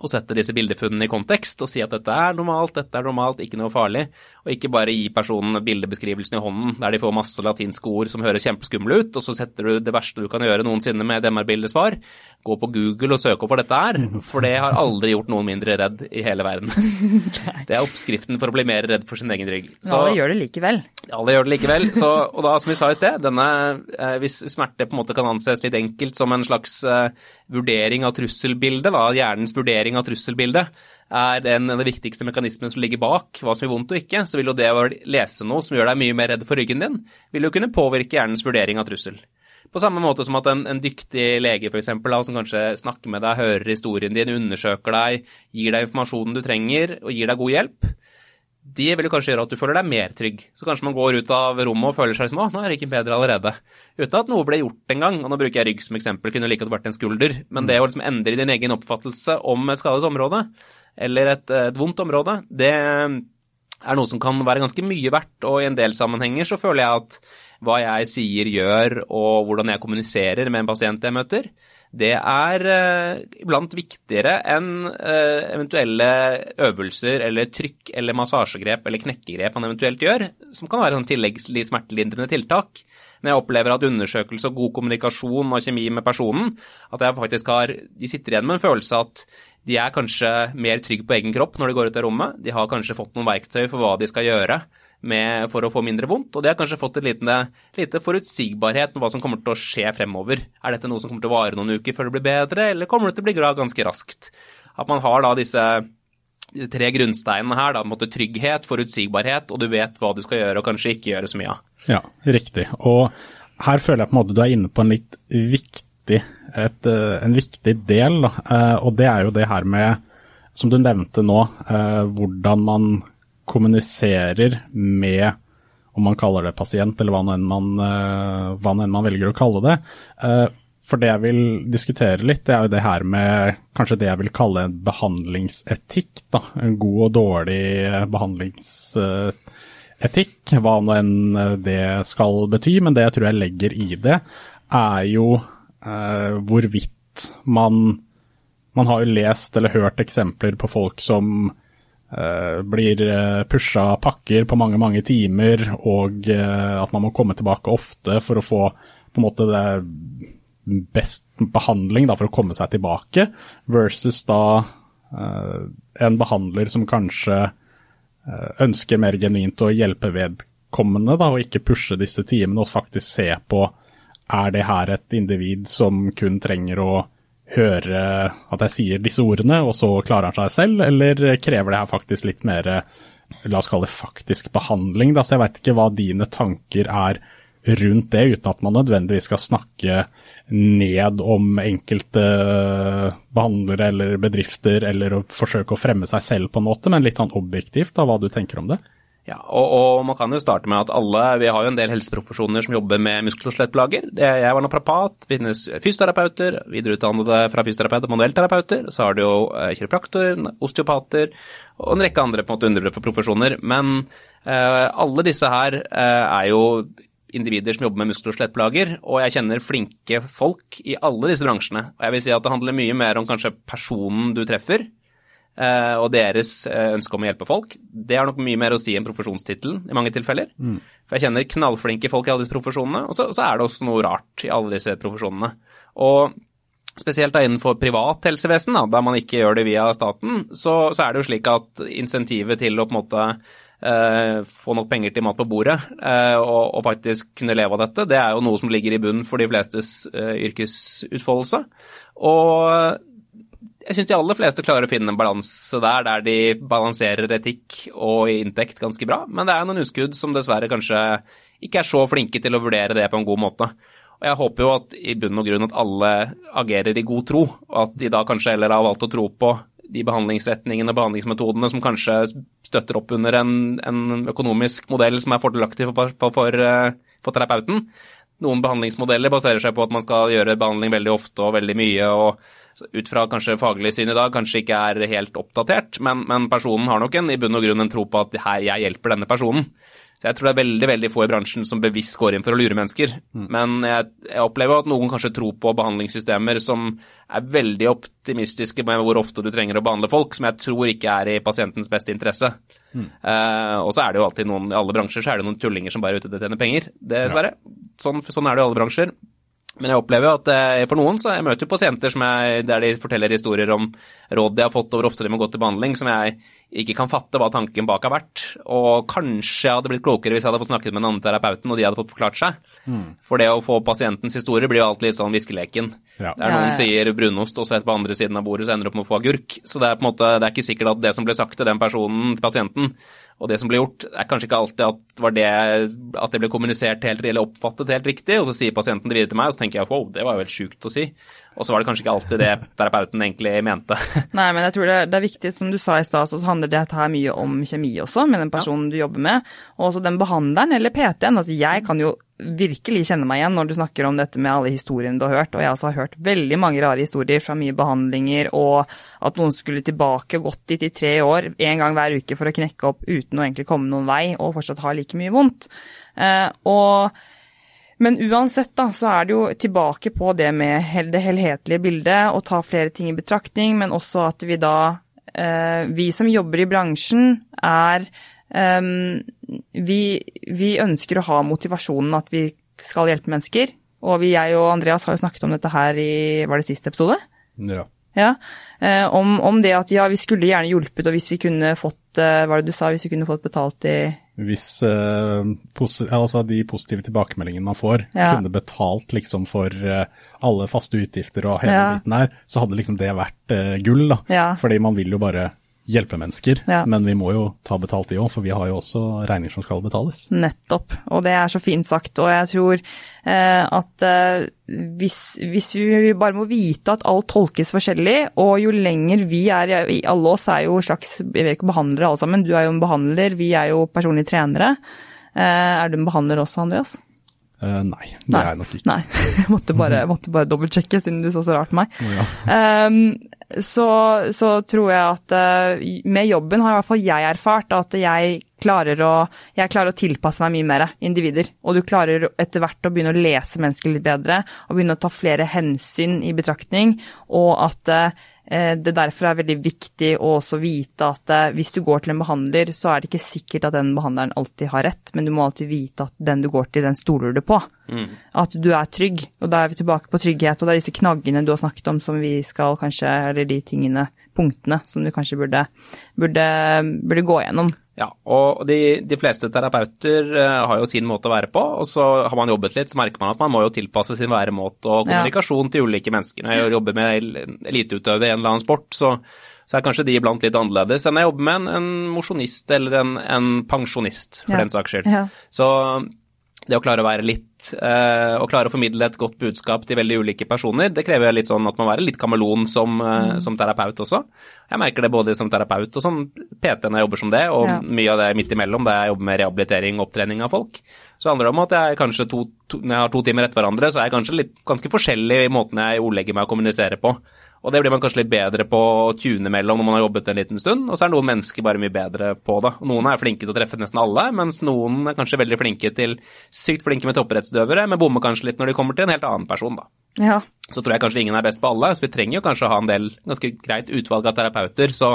og sette disse bildefunnene i kontekst og si at dette er normalt, dette er normalt, ikke noe farlig, og ikke bare gi personen bildebeskrivelsen i hånden der de får masse latinske ord som høres kjempeskumle ut, og så setter du det verste du kan gjøre noensinne med MR-bildesvar. Gå på Google og søk opp hva dette er, for det har aldri gjort noen mindre redd i hele verden. Det er oppskriften for å bli mer redd for sin egen rygg. Så, alle gjør det likevel. Alle gjør det likevel. Så, og da, som vi sa i sted, denne, eh, hvis smerte på en måte kan anses litt enkelt som en slags uh, vurdering av trusselbildet, da, hjernens vurdering av trusselbildet, er den, den viktigste mekanismen som ligger bak hva som gjør vondt og ikke, så vil jo det å lese noe som gjør deg mye mer redd for ryggen din, vil jo kunne påvirke hjernens vurdering av trussel. På samme måte som at en, en dyktig lege for eksempel, som kanskje snakker med deg, hører historien din, undersøker deg, gir deg informasjonen du trenger og gir deg god hjelp, de vil jo kanskje gjøre at du føler deg mer trygg. Så kanskje man går ut av rommet og føler seg som å, nå er det ikke bedre allerede. Uten at noe ble gjort en gang. Og nå bruker jeg rygg som eksempel, kunne like godt vært en skulder. Men det å liksom endre din egen oppfattelse om et skadet område, eller et, et vondt område, det er noe som kan være ganske mye verdt. Og i en del sammenhenger så føler jeg at hva jeg sier, gjør, og hvordan jeg kommuniserer med en pasient jeg møter, det er eh, iblant viktigere enn eh, eventuelle øvelser eller trykk eller massasjegrep eller knekkegrep man eventuelt gjør, som kan være sånn tilleggslig smertelindrende tiltak. Men jeg opplever at undersøkelse og god kommunikasjon og kjemi med personen, at jeg faktisk har De sitter igjen med en følelse at de er kanskje mer trygge på egen kropp når de går ut av rommet. De har kanskje fått noen verktøy for hva de skal gjøre med, for å få mindre vondt, og de har kanskje fått et lite, forutsigbarhet med hva som kommer til å skje fremover. Er dette noe som kommer til å vare noen uker før det blir bedre, eller kommer det til å bli glad ganske raskt? At man har da disse tre grunnsteinene her, da, en måte trygghet, forutsigbarhet, og du vet hva du skal gjøre og kanskje ikke gjøre så mye av. Ja, riktig. Og her føler jeg på en måte du er inne på en litt viktig, et, en viktig del. Eh, og det er jo det her med, som du nevnte nå, eh, hvordan man kommuniserer med om man kaller det pasient, eller hva enn man, eh, hva enn man velger å kalle det. Eh, for det jeg vil diskutere litt, det er jo det her med kanskje det jeg vil kalle en behandlingsetikk. Da. En god og dårlig behandlingsetikk, hva nå enn det skal bety. Men det jeg tror jeg legger i det, er jo eh, hvorvidt man Man har jo lest eller hørt eksempler på folk som blir uh, pusha pakker på mange, mange timer, og uh, at man må komme tilbake ofte for å få på en måte det best behandling da, for å komme seg tilbake, versus da en behandler som kanskje ønsker mer genuint å hjelpe vedkommende, da, og ikke pushe disse timene, og faktisk se på er det her et individ som kun trenger å høre at jeg sier disse ordene, og så klarer han seg selv, eller krever det her faktisk litt mer, la oss kalle det faktisk behandling, da. Så jeg veit ikke hva dine tanker er rundt det, uten at man nødvendigvis skal snakke ned om enkelte behandlere eller bedrifter, eller forsøke å fremme seg selv på en måte, men litt sånn objektivt, da, hva du tenker om det? Ja, og, og, man kan jo starte med at alle Vi har jo en del helseprofesjoner som jobber med muskel- og skjelettplager. Jeg var naprapat, det finnes fysioterapeuter, videreutdannede fra fysioterapeuter, manuellterapeuter. Så har du jo eh, kiropraktorer, osteopater og en rekke andre på en måte underprofesjoner. Men eh, alle disse her eh, er jo individer som jobber med muskel- og skjelettplager, og jeg kjenner flinke folk i alle disse bransjene. Og jeg vil si at det handler mye mer om kanskje personen du treffer, og deres eh, ønske om å hjelpe folk, det har nok mye mer å si enn profesjonstittelen i mange tilfeller. Mm. For jeg kjenner knallflinke folk i alle disse profesjonene, og så, så, er det også noe rart i alle disse profesjonene. Og spesielt da innenfor privat helsevesen, da, der man ikke gjør det via staten, så, så, er det jo slik at insentivet til å på en måte Uh, få nok penger til mat på bordet uh, og, og, faktisk kunne leve av dette, det er jo noe som ligger i bunnen for de flestes uh, yrkesutfoldelse. Og jeg syns de aller fleste klarer å finne en balanse der, der de balanserer etikk og inntekt ganske bra. Men det er noen uskudd som dessverre kanskje ikke er så flinke til å vurdere det på en god måte. Og jeg håper jo at i bunn og grunn at alle agerer i god tro, og at de da kanskje heller har valgt å tro på de behandlingsretningene og behandlingsmetodene som kanskje støtter opp under en, en økonomisk modell som er fordelaktig for, for, for, for terapeuten. Noen behandlingsmodeller baserer seg på at man skal gjøre behandling veldig ofte og veldig mye. og ut fra kanskje faglig syn i dag kanskje ikke er helt oppdatert, men, men, personen har nok en, i bunn og grunn en tro på at her, jeg hjelper denne personen. Så jeg tror det er veldig veldig få i bransjen som bevisst går inn for å lure mennesker. Mm. Men jeg, jeg, opplever at noen kanskje tror på behandlingssystemer som er veldig optimistiske med hvor ofte du trenger å behandle folk, som jeg tror ikke er i pasientens beste interesse. Mm. Uh, og så er det jo alltid noen, i alle bransjer så er det noen tullinger som bare er ute etter å tjene penger, dessverre. Ja. Sånn, sånn er det i alle bransjer. Men jeg opplever jo at eh, for noen så jeg møter jo pasienter jeg, der de forteller historier om råd de har fått over ofte de må gå til behandling, som jeg ikke kan fatte hva tanken bak har vært. Og kanskje jeg hadde blitt klokere hvis jeg hadde fått snakket med den andre terapeuten og de hadde fått forklart seg. Mm. For det å få pasientens historie blir jo alltid litt sånn viskeleken. Ja. Der noen sier brunost, og så et på andre siden av bordet så ender du opp med å få agurk. Så det er på en måte, det er ikke sikkert at det som ble sagt til den personen, til pasienten, og det som ble gjort, er kanskje ikke alltid at, var det, at det ble kommunisert helt eller oppfattet helt riktig, og så sier pasienten det videre til meg, og så tenker jeg wow, det var jo helt sjukt å si. Og så var det kanskje ikke alltid det terapeuten egentlig mente. Nei, men jeg tror det er, det er viktig, som du sa i stad, så handler dette her mye om kjemi også, med den personen du jobber med. Og også den behandleren, eller PT-en. Altså, jeg kan jo virkelig kjenne meg igjen når du snakker om dette med alle historiene du har hørt. Og jeg også har hørt veldig mange rare historier fra mye behandlinger, og at noen skulle tilbake og gått dit i tre år, én gang hver uke for å knekke opp uten å egentlig komme noen vei, og fortsatt ha like mye vondt. Eh, og men uansett da, så er det jo tilbake på det med det helhetlige bildet, og ta flere ting i betraktning, men også at vi da, eh, vi som jobber i bransjen, er um, vi, vi, ønsker å ha motivasjonen at vi skal hjelpe mennesker. Og vi, jeg og Andreas har jo snakket om dette her i Var det siste episode? Ja. ja. Eh, om, om, det at ja, vi skulle gjerne hjulpet, og hvis vi kunne fått eh, Hva var det du sa, hvis vi kunne fått betalt i Hvis eh, altså de positive tilbakemeldingene man får, ja. kunne betalt liksom for eh, alle faste utgifter og hele ja. biten her, så hadde liksom det vært eh, gull, da. Ja. Fordi man vil jo bare hjelpe mennesker, ja. men vi må jo ta betalt de òg, for vi har jo også regninger som skal betales. Nettopp, og det er så fint sagt. Og jeg tror eh, at eh, hvis, hvis, vi bare må vite at alt tolkes forskjellig, og jo lenger vi er Alle oss er jo slags jeg vet ikke behandlere alle sammen, du er jo en behandler, vi er jo personlige trenere. Eh, er du en behandler også, Andreas? Uh, nei, det nei, er jeg nok ikke. Nei, jeg måtte bare, måtte bare dobbeltsjekke siden du så så rart på meg. Oh, ja. um, så, så, tror jeg at uh, med jobben har i hvert fall jeg erfart at jeg klarer, å, jeg klarer å tilpasse meg mye mer individer. Og du klarer etter hvert å begynne å lese mennesker litt bedre, og begynne å ta flere hensyn i betraktning, og at Eh, det derfor er veldig viktig å også vite at eh, hvis du går til en behandler, så er det ikke sikkert at den behandleren alltid har rett, men du må alltid vite at den du går til, den stoler du på. Mm. At du er trygg. Og da er vi tilbake på trygghet, og det er disse knaggene du har snakket om som vi skal kanskje, eller de tingene, punktene, som du kanskje burde, burde, burde gå gjennom. Ja, og de, de, fleste terapeuter uh, har jo sin måte å være på, og så har man jobbet litt, så merker man at man må jo tilpasse sin væremåte og kommunikasjon ja. til ulike mennesker. Når jeg jobber med eliteutøvere i en eller annen sport, så, så, er kanskje de iblant litt annerledes enn jeg jobber med en, en mosjonist eller en, en, pensjonist, for ja. den saks skyld. Ja. Så det å klare å være litt uh, og klare å formidle et godt budskap til veldig ulike personer, det krever litt sånn at man må være litt kameleon som, uh, mm. som, terapeut også. Jeg merker det både som terapeut og som PT når jeg jobber som det, og ja. mye av det midt imellom da jeg jobber med rehabilitering og opptrening av folk. Så handler det om at jeg kanskje to, to, når jeg har to timer etter hverandre, så er jeg kanskje litt ganske forskjellig i måten jeg ordlegger meg og kommuniserer på. Og det blir man kanskje litt bedre på å tune mellom når man har jobbet en liten stund, og så er noen mennesker bare mye bedre på det. Noen er flinke til å treffe nesten alle, mens noen er kanskje veldig flinke til sykt flinke med topprettsdøvere, men bommer kanskje litt når de kommer til en helt annen person, da. Ja. Så tror jeg kanskje ingen er best på alle, så vi trenger jo kanskje å ha en del ganske greit utvalg av terapeuter, så,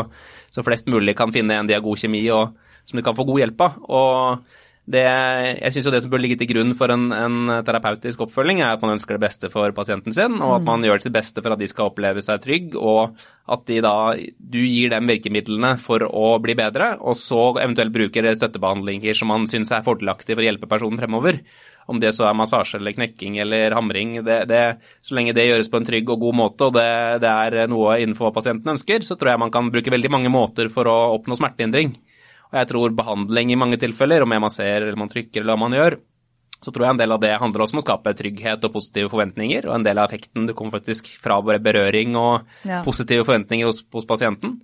så flest mulig kan finne en de har god kjemi og som de kan få god hjelp av. Og det, jeg syns jo det som bør ligge til grunn for en, en, terapeutisk oppfølging, er at man ønsker det beste for pasienten sin, og at man gjør sitt beste for at de skal oppleve seg trygg, og at de da, du gir dem virkemidlene for å bli bedre, og så eventuelt bruker støttebehandlinger som man syns er fordelaktig for å hjelpe personen fremover. Om det så er massasje eller knekking eller hamring, det, det, så lenge det gjøres på en trygg og god måte, og det, det er noe innenfor hva pasienten ønsker, så tror jeg man kan bruke veldig mange måter for å oppnå smertehindring. Og jeg tror behandling i mange tilfeller, om man ser eller man trykker eller hva man gjør, så tror jeg en del av det handler også om å skape trygghet og positive forventninger, og en del av effekten det kommer faktisk fra berøring og ja. positive forventninger hos, hos pasienten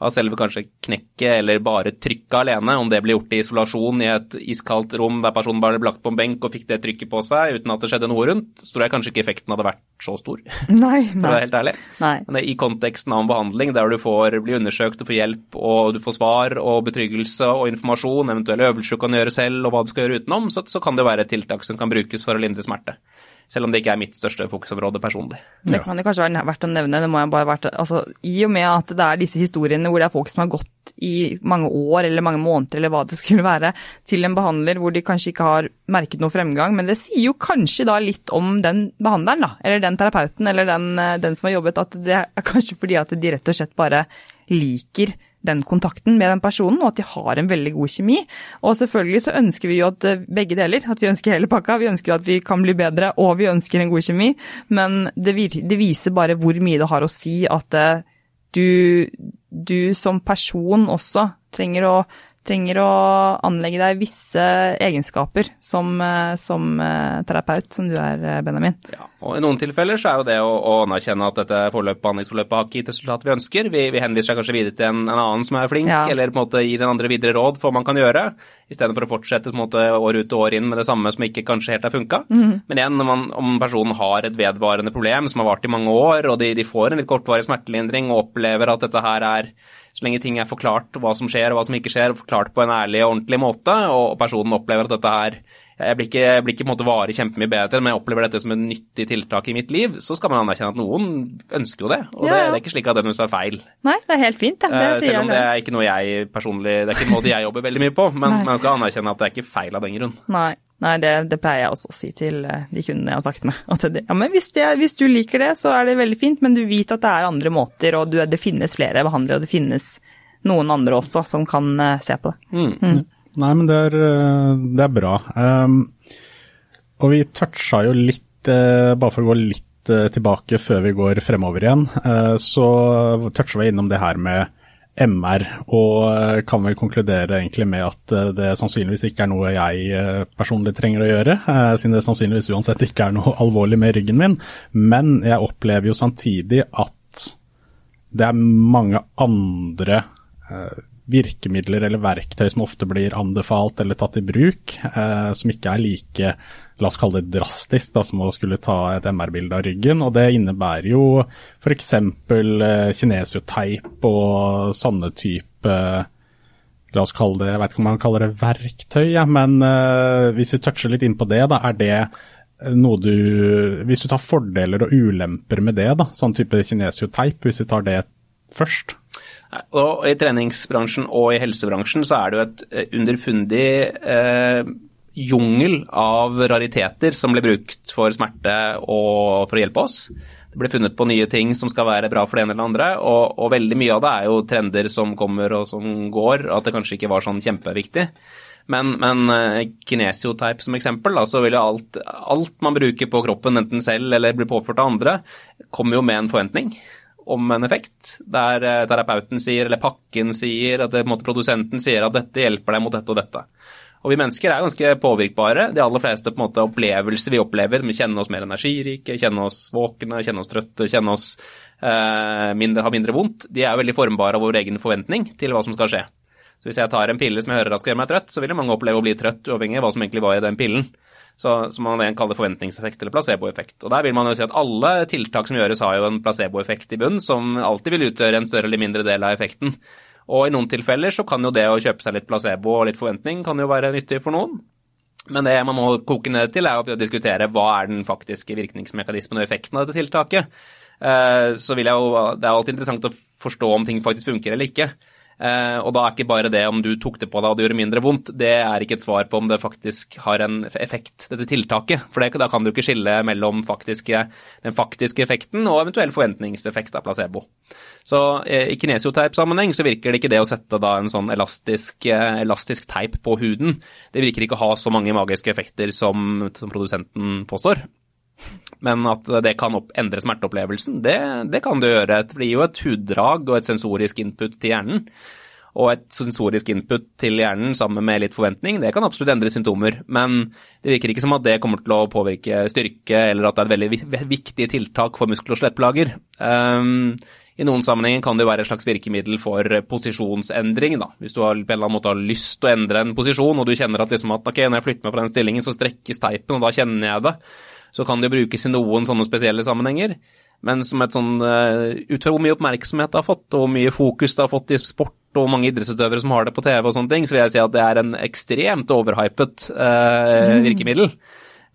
av selve kanskje knekket eller bare trykket alene, om det ble gjort i isolasjon i et iskaldt rom der personen bare ble lagt på en benk og fikk det trykket på seg uten at det skjedde noe rundt, så tror jeg kanskje ikke effekten hadde vært så stor. Nei, nei. For å være helt ærlig. Nei. Men i konteksten av en behandling der du får bli undersøkt og får hjelp og du får svar og betryggelse og informasjon, eventuelle øvelser du kan gjøre selv og hva du skal gjøre utenom, så, så kan det være et tiltak som kan brukes for å lindre smerte selv om det ikke er mitt største fokusområde personlig. Det kan det kanskje være verdt å nevne. det må jeg bare vært, altså, I og med at det er disse historiene hvor det er folk som har gått i mange år eller mange måneder eller hva det skulle være, til en behandler hvor de kanskje ikke har merket noe fremgang, men det sier jo kanskje da litt om den behandleren, da, eller den terapeuten eller den, eh, den som har jobbet, at det er kanskje fordi at de rett og slett bare liker den kontakten med den personen, og at de har en veldig god kjemi. Og selvfølgelig så ønsker vi jo at eh, begge deler, at vi ønsker hele pakka. Vi ønsker at vi kan bli bedre, og vi ønsker en god kjemi. Men det, det viser bare hvor mye det har å si at eh, du, du som person også trenger å trenger å anlegge deg visse egenskaper som, eh, som eh, terapeut, som du er, eh, Benjamin. Ja, og I noen tilfeller så er jo det å, å anerkjenne at dette forløpet, behandlingsforløpet har ikke gitt resultatet vi ønsker. Vi, vi henviser seg kanskje videre til en, en annen som er flink, Ja. eller på en måte gir den andre videre råd for hva man kan gjøre, istedenfor å fortsette på en måte år ut og år inn med det samme som ikke kanskje helt har funka. Men igjen, man, om personen har et vedvarende problem som har vart i mange år, og de, de får en litt kortvarig smertelindring og opplever at dette her er så lenge ting er forklart hva som skjer og hva som ikke skjer, forklart på en ærlig og ordentlig måte, og personen opplever at dette her jeg blir ikke, jeg blir ikke på en måte varig kjempemye bedre, men jeg opplever dette som et nyttig tiltak i mitt liv, så skal man anerkjenne at noen ønsker jo det. Og Ja, det, ja. det er ikke slik at det nødvendigvis er feil. Nei, det er helt fint, det. det Eh, Selv om det er ikke noe jeg personlig Det er ikke en måte jeg jobber veldig mye på, men Nei. man skal anerkjenne at det er ikke feil av den grunn. Nei, nei det, det pleier jeg også å si til eh, de kundene jeg har snakket med. At det, ja, men hvis, det, hvis du liker det, så er det veldig fint, men du vet at det er andre måter, og du, det finnes flere behandlere, og det finnes noen andre også som kan eh, se på det. Mm. Nei, men det er, eh, det er bra. Um, og vi toucha jo litt, bare for å gå litt tilbake før vi går fremover igjen, eh, så toucha vi innom det her med MR, og eh, kan vel konkludere egentlig med at eh, det sannsynligvis ikke er noe jeg eh, personlig trenger å gjøre, siden det sannsynligvis uansett ikke er noe alvorlig med ryggen min. Men jeg opplever jo samtidig at det er mange andre virkemidler eller verktøy som ofte blir anbefalt eller tatt i bruk, som ikke er like, la oss kalle det drastisk, da, som å skulle ta et MR-bilde av ryggen. Og det innebærer jo f.eks. Eh, kinesioteip og sånne type La oss kalle det, jeg vet ikke om man kaller det verktøy, ja, men eh, hvis vi toucher litt inn på det, da, er det noe du Hvis du tar fordeler og ulemper med det, da, sånn type kinesioteip, hvis vi tar det først? Og I treningsbransjen og i helsebransjen så er det jo et eh, underfundig eh, jungel av rariteter som blir brukt for smerte og for å hjelpe oss. Det blir funnet på nye ting som skal være bra for det ene eller andre, og, og veldig mye av det er jo trender som kommer og som går, at det kanskje ikke var sånn kjempeviktig. Men, men eh, kinesiotype som eksempel, da, så vil jo alt, alt man bruker på kroppen, enten selv eller blir påført av andre, kommer jo med en forventning om en effekt, der eh, terapeuten sier, eller pakken sier, at det, måte, produsenten sier at dette hjelper deg mot dette og dette. Og vi mennesker er ganske påvirkbare. De aller fleste på en måte, opplevelser vi opplever, vi kjenner oss mer energirike, kjenner oss våkne, kjenner oss trøtte, kjenner oss eh, mindre, har mindre vondt, de er veldig formbare av vår egen forventning til hva som skal skje. Så hvis jeg tar en pille som jeg hører at skal gjøre meg trøtt, så vil mange oppleve å bli trøtt, uavhengig av hva som egentlig var i den pillen. Så, som man igjen kaller forventningseffekt eller placeboeffekt. Og der vil man jo si at alle tiltak som gjøres har jo en placeboeffekt i bunn, som alltid vil utgjøre en større eller mindre del av effekten. Og i noen tilfeller så kan jo det å kjøpe seg litt placebo og litt forventning kan jo være nyttig for noen. Men det man må koke ned til, er å diskutere hva er den faktiske virkningsmekanismen og effekten av dette tiltaket. Eh, Så vil jeg jo, Det er alltid interessant å forstå om ting faktisk funker eller ikke. Eh, og da er ikke bare det om du tok det på deg og det gjorde mindre vondt, det er ikke et svar på om det faktisk har en effekt, dette tiltaket. For det, da kan du ikke skille mellom faktiske, den faktiske effekten og eventuell forventningseffekt av placebo. Så eh, i kinesioteip-sammenheng så virker det ikke det å sette da en sånn elastisk, eh, elastisk teip på huden. Det virker ikke å ha så mange magiske effekter som, som produsenten påstår. Men at det kan endre smerteopplevelsen, det, det kan det gjøre. Det blir jo et huddrag og et sensorisk input til hjernen. Og et sensorisk input til hjernen sammen med litt forventning, det kan absolutt endre symptomer. Men det virker ikke som at det kommer til å påvirke styrke, eller at det er et veldig viktig tiltak for muskel- og skjelettplager. Um, I noen sammenhenger kan det være et slags virkemiddel for posisjonsendring. da. Hvis du har, på en eller annen måte har lyst til å endre en posisjon, og du kjenner at, liksom at ok, når jeg flytter meg fra den stillingen, så strekkes teipen, og da kjenner jeg det. Så kan det jo brukes i noen sånne spesielle sammenhenger. Men som et sånn, eh, ut fra hvor mye oppmerksomhet det har fått, og hvor mye fokus det har fått i sport, og mange idrettsutøvere som har det på TV og sånne ting, så vil jeg si at det er en ekstremt overhypet eh, virkemiddel.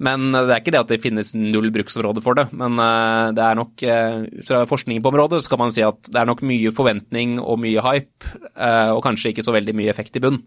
Men det er ikke det at det finnes null bruksområde for det. Men eh, det er nok, eh, fra forskningen på området, så kan man si at det er nok mye forventning og mye hype, eh, og kanskje ikke så veldig mye effekt i bunn.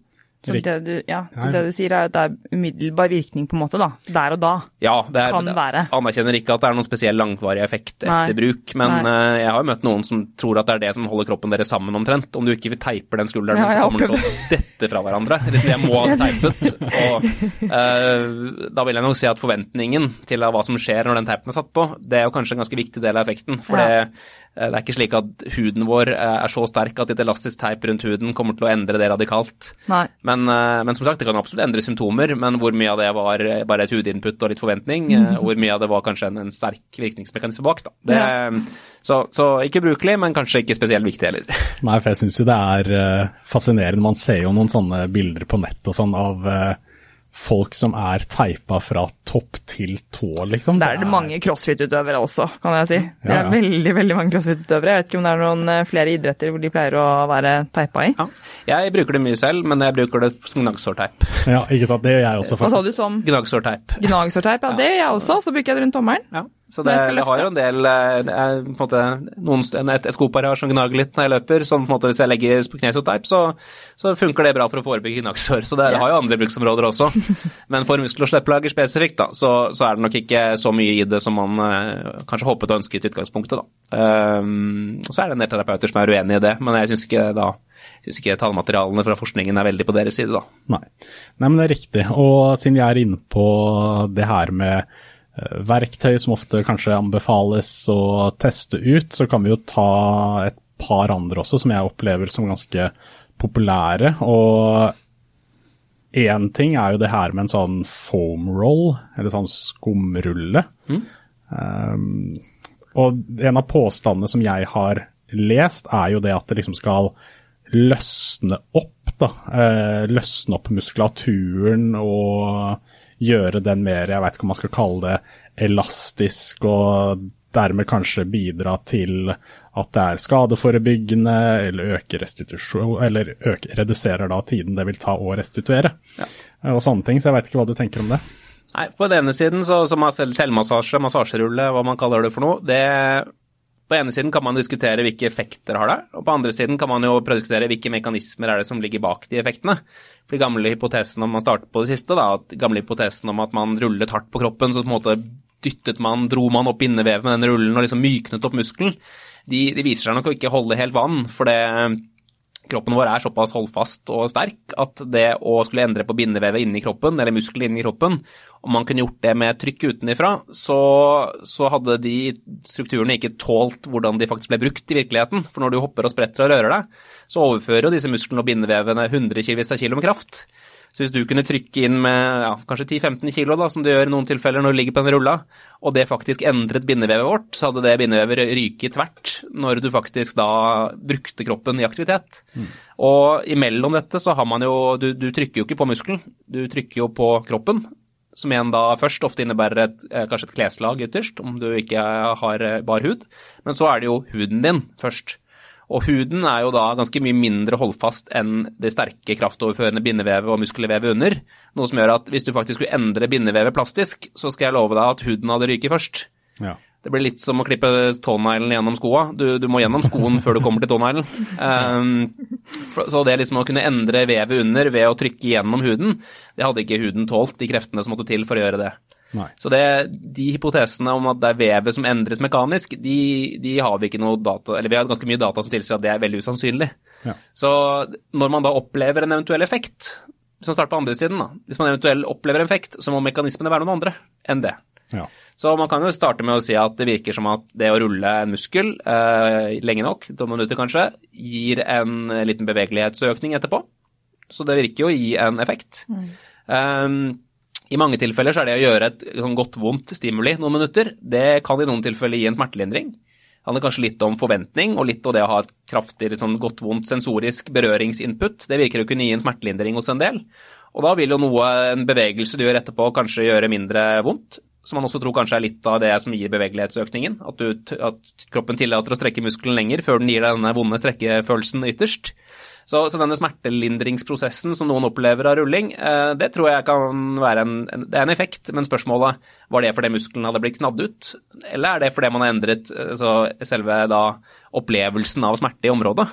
Så det du, ja, så det du sier er at det er umiddelbar virkning på en måte, da. Der og da. Ja, det er, Kan være. anerkjenner ikke at det er noen spesiell langvarig effekt etter Nei. bruk, men Nei. eh, jeg har jo møtt noen som tror at det er det som holder kroppen deres sammen omtrent. Om du ikke teiper den skulderen, Ja, så kommer den til å dette fra hverandre. Eller jeg må ha teipet. Og uh, da vil jeg nok si at forventningen til hva som skjer når den teipen er satt på, det er jo kanskje en ganske viktig del av effekten. For Ja. det, det er ikke slik at huden vår eh, er så sterk at et elastisk teip rundt huden kommer til å endre det radikalt. Nei. Men, eh, men som sagt, det kan absolutt endre symptomer, men hvor mye av det var eh, bare et hudinput og litt forventning, mm. hvor mye av det var kanskje en, en sterk virkningsmekanisme bak. Da. Det, så, så ikke brukelig, men kanskje ikke spesielt viktig heller. Nei, for jeg syns jo det er eh, fascinerende. Man ser jo noen sånne bilder på nett og sånn av eh, folk som er teipa fra topp til tå, liksom. Det er det mange crossfit-utøvere også, kan jeg si. Det er ja. veldig veldig mange crossfit-utøvere. Jeg vet ikke om det er noen eh, flere idretter hvor de pleier å være teipa i. Ja. Jeg bruker det mye selv, men jeg bruker det som gnagsårteip. Ja, ikke sant. Det gjør jeg også, faktisk. Hva sa du som Gnagsårteip. gnagsårteip? Ja, det gjør jeg også. Så bruker jeg det rundt tommelen. Så det, jeg har jo en del eh, er på en måte noen, et, et skopar jeg har som gnager litt når jeg løper, sånn på en måte hvis jeg legger på knesårteip, så, så funker det bra for å forebygge gnagsår. Så det, det har jo andre bruksområder også. Men for muskel- og slepplager spesifikt, da, så, så er det nok ikke så mye i det som man eh, kanskje håpet og ønsket i utgangspunktet, da. Um, så er det en del terapeuter som er uenig i det, men jeg syns ikke da jeg synes ikke tallmaterialene fra forskningen er veldig på deres side, da. Nei. Nei, men det er riktig. Og siden vi er inne på det her med eh, verktøy som ofte kanskje anbefales å teste ut, så kan vi jo ta et par andre også som jeg opplever som ganske populære. Og én ting er jo det her med en sånn foam roll, eller sånn skumrulle. Um, og en av påstandene som jeg har lest, er jo det at det liksom skal løsne opp, da. Eh, løsne opp muskulaturen og gjøre den mer, jeg vet ikke om man skal kalle det elastisk, og dermed kanskje bidra til at det er skadeforebyggende, eller øker restitusjon, eller øker, reduserer da tiden det vil ta å restituere. ja. Og sånne ting, så jeg vet ikke hva du tenker om det. Nei, på den ene siden så, som er selv, selvmassasje, massasjerulle, hva man kaller det for noe, det På ene siden kan man diskutere hvilke effekter har det, og på andre siden kan man jo diskutere hvilke mekanismer er det som ligger bak de effektene. For gamle hypotesen om man starter på det siste, da, at gamle hypotesen om at man rullet hardt på kroppen, så på en måte dyttet man, dro man opp innevevet med den rullen og liksom myknet opp muskelen, de, de viser seg nok å ikke holde helt vann, for det kroppen vår er såpass holdfast og sterk at det å skulle endre på bindevevet inni kroppen, eller muskelen inni kroppen, om man kunne gjort det med trykk utenifra, så, så hadde de strukturene ikke tålt hvordan de faktisk ble brukt i virkeligheten. For når du hopper og spretter og rører deg, så overfører jo disse musklene og bindevevene 100 kilo med kraft. Så hvis du kunne trykke inn med ja, kanskje 10-15 kilo, da, som du gjør i noen tilfeller når du ligger på en rulla, og det faktisk endret bindevevet vårt, så hadde det bindevevet ryket tvert når du faktisk da brukte kroppen i aktivitet. Og imellom dette så har man jo du, du trykker jo ikke på muskelen, du trykker jo på kroppen. Som igjen da først ofte innebærer et, eh, kanskje et kleslag ytterst, om du ikke har eh, bar hud. Men så er det jo huden din først. Og huden er jo da ganske mye mindre holdfast enn det sterke kraftoverførende bindevevet og muskelvevet under. Noe som gjør at hvis du faktisk skulle endre bindevevet plastisk, så skal jeg love deg at huden hadde ryket først. Ja. Det blir litt som å klippe tåneglen gjennom skoa. Du, du må gjennom skoen før du kommer til tåneglen. Um, så det liksom å kunne endre vevet under ved å trykke gjennom huden, det hadde ikke huden tålt, de kreftene som måtte til for å gjøre det. Nei. Så det, de hypotesene om at det er vevet som endres mekanisk, de, de har vi ikke noe data, eller vi har ganske mye data som tilsier at det er veldig usannsynlig. Ja. Så når man da opplever en eventuell effekt, hvis man starter på andre siden da, hvis man eventuelt opplever en effekt, så må mekanismene være noen andre enn det. Ja. Så man kan jo starte med å si at det virker som at det å rulle en muskel eh, lenge nok, to minutter kanskje, gir en liten bevegelighetsøkning etterpå. Så det virker jo å gi en effekt. Um, I mange tilfeller så er det å gjøre et sånn godt vondt stimuli noen minutter, det kan i noen tilfeller gi en smertelindring. Det handler kanskje litt om forventning og litt om det å ha et kraftig sånn godt vondt sensorisk berøringsinput. Det virker å kunne gi en smertelindring hos en del. Og da vil jo noe, en bevegelse du gjør etterpå, kanskje gjøre mindre vondt. Som man også tror kanskje er litt av det som gir bevegelighetsøkningen. At, du, at kroppen tillater å strekke muskelen lenger før den gir deg denne vonde strekkefølelsen ytterst. Så, så, denne smertelindringsprosessen som noen opplever av rulling, eh, det tror jeg kan være en, det er en effekt. Men spørsmålet var det fordi muskelen hadde blitt knadd ut, eller er det fordi man har endret selve da, opplevelsen av smerte i området?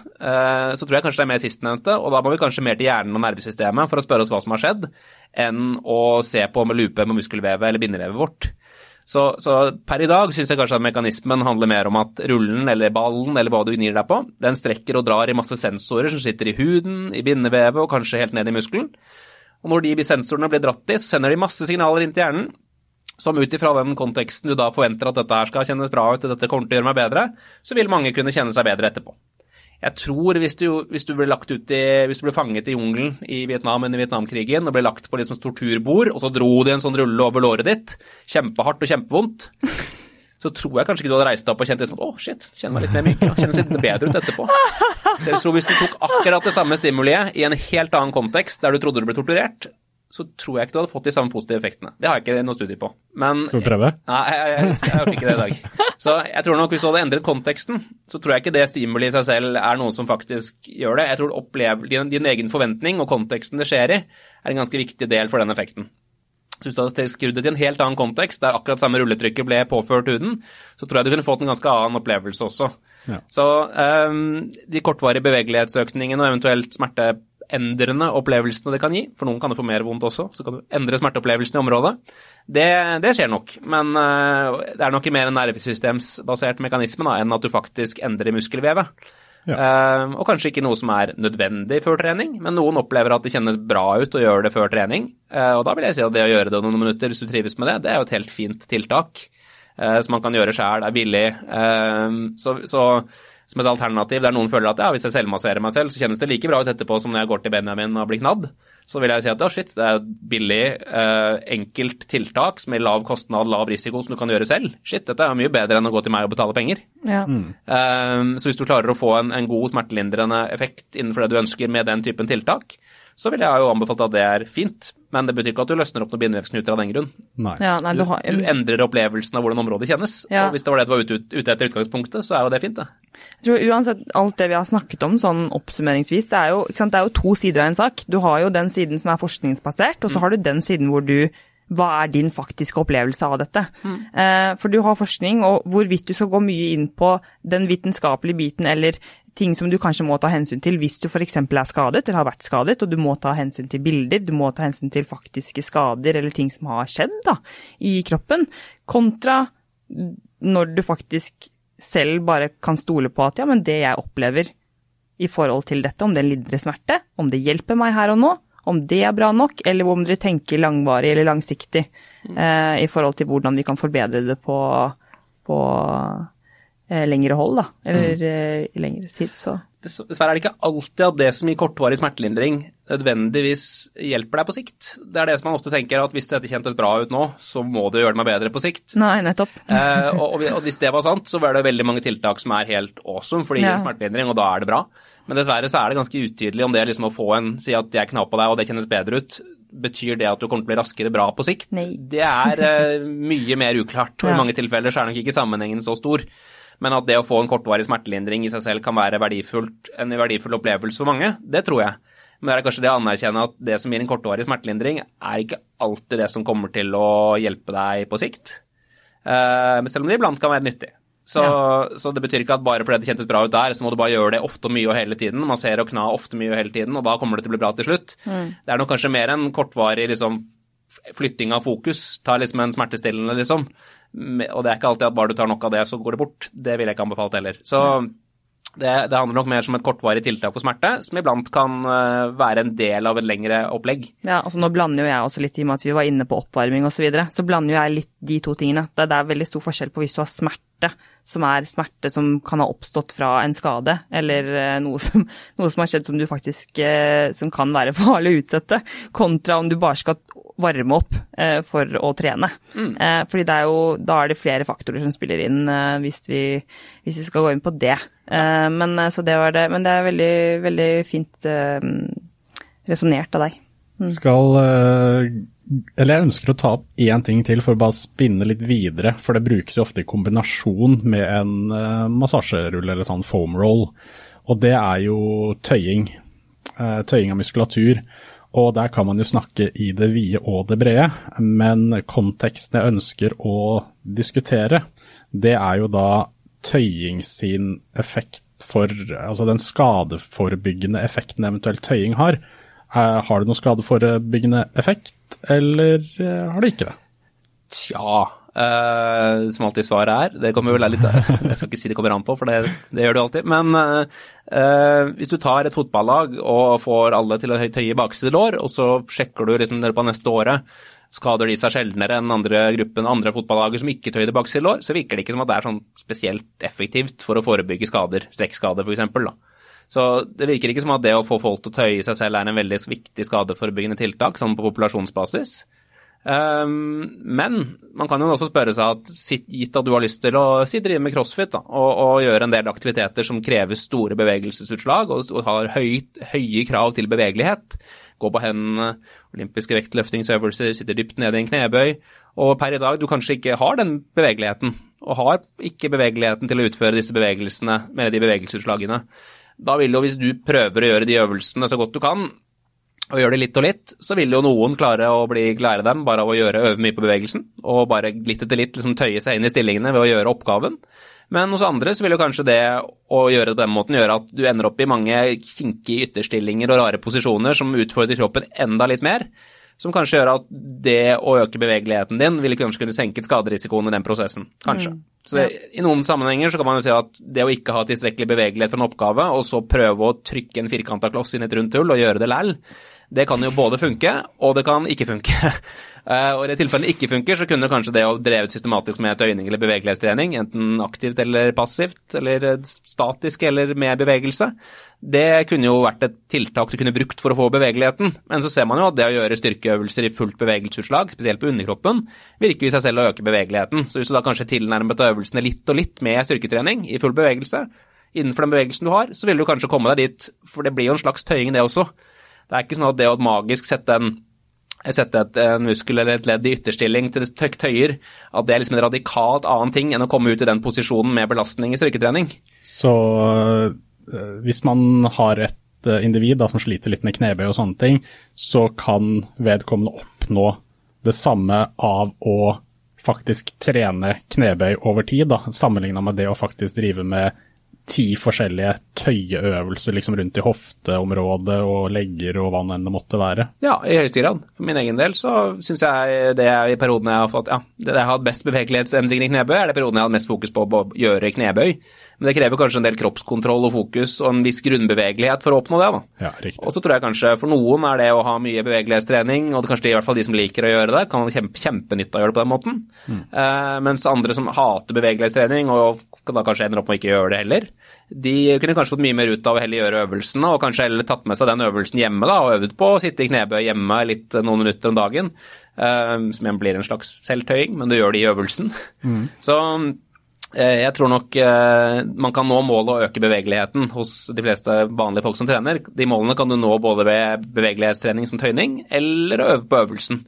Så tror jeg kanskje det er mer sistnevnte, og da må vi kanskje mer til hjernen og nervesystemet for å spørre oss hva som har skjedd, enn å se på med lupe med muskelvevet eller bindevevet vårt. Så, så, per i dag syns jeg kanskje at mekanismen handler mer om at rullen eller ballen eller hva du gnir deg på, den strekker og drar i masse sensorer som sitter i huden, i bindevevet og kanskje helt ned i muskelen. Og når de sensorene blir dratt i, så sender de masse signaler inn til hjernen, som ut ifra den konteksten du da forventer at dette her skal kjennes bra ut, dette kommer til å gjøre meg bedre, så vil mange kunne kjenne seg bedre etterpå. Jeg tror hvis du, hvis du ble lagt ut i, hvis du ble fanget i jungelen i Vietnam under Vietnamkrigen og ble lagt på liksom torturbord, og så dro de en sånn rulle over låret ditt, kjempehardt og kjempevondt, så tror jeg kanskje ikke du hadde reist deg opp og kjent det som å, oh, shit, kjenner meg litt mer myk, kjennes litt bedre ut etterpå. Så jeg tror hvis du tok akkurat det samme stimuliet i en helt annen kontekst, der du trodde du ble torturert, så tror jeg ikke du hadde fått de samme positive effektene. Det har jeg ikke noe studie på. Men, Skal vi prøve? Nei, jeg, jeg, jeg, jeg hørte ikke det i dag. Så jeg tror nok hvis du hadde endret konteksten, så tror jeg ikke det stimuli i seg selv er noe som faktisk gjør det. Jeg tror opplev, din, din, egen forventning og konteksten det skjer i, er en ganske viktig del for den effekten. Så hvis du hadde skrudd det til en helt annen kontekst, der akkurat samme rulletrykket ble påført huden, så tror jeg du kunne fått en ganske annen opplevelse også. Ja. Så um, de kortvarige bevegelighetsøkningene og eventuelt smerte endrende opplevelsene det kan gi, for noen kan det få mer vondt også, så kan du endre smerteopplevelsen i området. Det, det skjer nok, men uh, det er nok mer en nervesystemsbasert mekanisme da, enn at du faktisk endrer muskelvevet. Ja. Uh, og kanskje ikke noe som er nødvendig før trening, men noen opplever at det kjennes bra ut å gjøre det før trening. Uh, og da vil jeg si at det å gjøre det noen minutter hvis du trives med det, det er jo et helt fint tiltak som man kan gjøre sjæl, er billig. så, så som et alternativ der noen føler at ja, hvis jeg selvmasserer meg selv, så kjennes det like bra ut etterpå som når jeg går til Benjamin og blir knadd, så vil jeg si at ja, shit, det er et billig, eh, enkelt tiltak med lav kostnad, lav risiko som du kan gjøre selv. Shit, dette er mye bedre enn å gå til meg og betale penger. Ja. Mm. Um, så hvis du klarer å få en, en god smertelindrende effekt innenfor det du ønsker med den typen tiltak, så vil jeg jo anbefalt at det er fint. Men det betyr ikke at du løsner opp noen bindevevsknuter av den grunn. Nei. Ja, nei, du, har, du, endrer opplevelsen av hvordan området kjennes. Ja. Og hvis det var det du var ute, ute, etter utgangspunktet, så er jo det fint, det. Jeg tror uansett alt det vi har snakket om sånn oppsummeringsvis, det er jo, sant, det er jo to sider av en sak. Du har jo den siden som er forskningsbasert, og så mm. har du den siden hvor du hva er din faktiske opplevelse av dette? Mm. Eh, for du har forskning, og hvorvidt du skal gå mye inn på den vitenskapelige biten eller ting som du kanskje må ta hensyn til hvis du f.eks. er skadet eller har vært skadet, og du må ta hensyn til bilder, du må ta hensyn til faktiske skader eller ting som har skjedd da, i kroppen, kontra når du faktisk selv bare kan stole på at ja, men det jeg opplever i forhold til dette, om det lindrer smerte, om det hjelper meg her og nå, om det er bra nok, eller om dere tenker langvarig eller langsiktig eh, i forhold til hvordan vi kan forbedre det på, på eh, lengre hold, da. Eller mm. eh, i lengre tid, så. Dessverre er det ikke alltid at det som gir kortvarig smertelindring nødvendigvis hjelper deg på sikt. Det er det som man ofte tenker, at hvis dette kjentes bra ut nå, så må det gjøre meg bedre på sikt. Nei, nettopp. eh, og, og, hvis det var sant, så var det veldig mange tiltak som er helt awesome, for det gir ja. smertelindring, og da er det bra. Men dessverre så er det ganske utydelig om det liksom å få en si at jeg knapper på deg, og det kjennes bedre ut, betyr det at du kommer til å bli raskere bra på sikt? Nei. Det er eh, mye mer uklart, og i mange tilfeller så er nok ikke sammenhengen så stor. Men at det å få en kortvarig smertelindring i seg selv kan være en verdifull opplevelse for mange, det tror jeg. Men det er kanskje det å anerkjenne at det som gir en kortvarig smertelindring, er ikke alltid det som kommer til å hjelpe deg på sikt. Men selv om det iblant kan være nyttig. Så, ja. så, det betyr ikke at bare fordi det kjentes bra ut der, så må du bare gjøre det ofte og mye og hele tiden. Man ser og kna ofte mye og hele tiden, og da kommer det til å bli bra til slutt. Mm. Det er nok kanskje mer en kortvarig liksom, flytting av fokus. Ta liksom en smertestillende, liksom. Og det er ikke alltid at bare du tar nok av det, så går det bort. Det ville jeg ikke anbefalt heller. Så det, det, handler nok mer som et kortvarig tiltak for smerte, som iblant kan uh, være en del av et lengre opplegg. Ja, altså Nå blander jo jeg også litt i og med at vi var inne på oppvarming osv. Så, videre, så blander jo jeg litt de to tingene. Det, det er veldig stor forskjell på hvis du har smerte, som er smerte som kan ha oppstått fra en skade, eller uh, noe, som, noe, som, har skjedd som du faktisk uh, som kan være farlig å utsette, kontra om du bare skal varme opp eh, for å trene. Mm. Eh, fordi det er jo, da er det flere faktorer som spiller inn eh, hvis, vi, hvis, vi, skal gå inn på det. Eh, men, så det det. men, det er veldig, veldig fint eh, resonnert av deg. Mm. Skal Eller jeg ønsker å ta opp én ting til for å bare spinne litt videre. For det brukes jo ofte i kombinasjon med en massasjerull eller sånn foam roll. Og det er jo tøying. eh, tøying av muskulatur. Og der kan man jo snakke i det vide og det brede, men konteksten jeg ønsker å diskutere, det er jo da tøying sin effekt for Altså den skadeforebyggende effekten eventuelt tøying har. Eh, har det noen skadeforebyggende effekt, eller eh, har det ikke det? Tja, Uh, som alltid svaret er. Det kommer vel litt Jeg skal ikke si det kommer an på, for det, det gjør du alltid. Men uh, hvis du tar et fotballag og får alle til å tøye bakerste lår, og så sjekker du liksom på neste året skader de seg sjeldnere enn andre gruppen, andre fotballager som ikke tøyer bakerste lår, så virker det ikke som at det er sånn spesielt effektivt for å forebygge skader, strekkskader f.eks. Så det virker ikke som at det å få folk til å tøye seg selv er en veldig viktig skadeforebyggende tiltak, sånn på populasjonsbasis. Um, men man kan jo også spørre seg at gitt at du har lyst til å si drive med crossfit da, og, og, gjøre en del aktiviteter som krever store bevegelsesutslag og, og har høy, høye krav til bevegelighet, gå på hendene, olympiske vektløftingsøvelser, sitte dypt nede i en knebøy, og per i dag du kanskje ikke har den bevegeligheten, og har ikke bevegeligheten til å utføre disse bevegelsene med de bevegelsesutslagene. Da vil jo, hvis du prøver å gjøre de øvelsene så godt du kan, og gjør det litt og litt, så vil jo noen klare å bli lære dem bare av å gjøre, øve mye på bevegelsen, og bare litt etter litt liksom tøye seg inn i stillingene ved å gjøre oppgaven. Men hos andre så vil jo kanskje det å gjøre det på den måten gjøre at du ender opp i mange kinkige ytterstillinger og rare posisjoner som utfordrer kroppen enda litt mer. Som kanskje gjør at det å øke bevegeligheten din vil kanskje kunne senke skaderisikoen i den prosessen. Kanskje. Mm. Så det, I noen sammenhenger så kan man jo si at det å ikke ha tilstrekkelig bevegelighet for en oppgave, og så prøve å trykke en firkanta kloss inn i et rundt hull og gjøre det læl, det kan jo både funke, og det kan ikke funke. Uh, og I det tilfellet det ikke funker, så kunne kanskje det å drevet systematisk med tøyning eller bevegelighetstrening, enten aktivt eller passivt, eller statisk eller med bevegelse, det kunne jo vært et tiltak du kunne brukt for å få bevegeligheten. Men så ser man jo at det å gjøre styrkeøvelser i fullt bevegelsesutslag, spesielt på underkroppen, virker i seg selv å øke bevegeligheten. Så hvis du da kanskje tilnærmet øvelsene litt og litt med styrketrening i full bevegelse, innenfor den bevegelsen du har, så vil du kanskje komme deg dit, for det blir jo en slags tøying det også. Det er ikke sånn at det å magisk sette en sette et, en muskel eller et ledd i ytterstilling til tøyer, at det er liksom en radikalt annen ting enn å komme ut i den posisjonen med belastning i styrketrening. Så øh, hvis man har et øh, individ da, som sliter litt med knebøy og sånne ting, så kan vedkommende oppnå det samme av å faktisk trene knebøy over tid, da, sammenligna med det å faktisk drive med ti forskjellige tøyeøvelser liksom rundt i hofteområdet og legger og hva nå enn det måtte være. Ja, i høyeste grad. For min egen del så syns jeg det er i perioden jeg har fått ja, det jeg har hatt best bevegelighetsendringer i knebøy, er det perioden jeg har hatt mest fokus på å gjøre knebøy. Men det krever kanskje en del kroppskontroll og fokus og en viss grunnbevegelighet for å oppnå det. da. Ja. Og så tror jeg kanskje for noen er det å ha mye bevegelighetstrening, og kanskje i hvert fall de som liker å gjøre det, kan ha kjempe, kjempenytte av å gjøre det på den måten. Mm. Uh, mens andre som hater bevegelighetstrening, og da kanskje ender opp med å ikke gjøre det heller, de kunne kanskje fått mye mer ut av å heller gjøre øvelsene, og kanskje heller tatt med seg den øvelsen hjemme da, og øvd på å sitte i knebøy hjemme litt noen minutter om dagen. Uh, som igjen blir en slags selvtøying, men du gjør det i øvelsen. Mm. Så Eh, jeg tror nok eh, man kan nå målet å øke bevegeligheten hos de fleste vanlige folk som trener. De målene kan du nå både ved bevegelighetstrening som tøyning, eller å øve på øvelsen.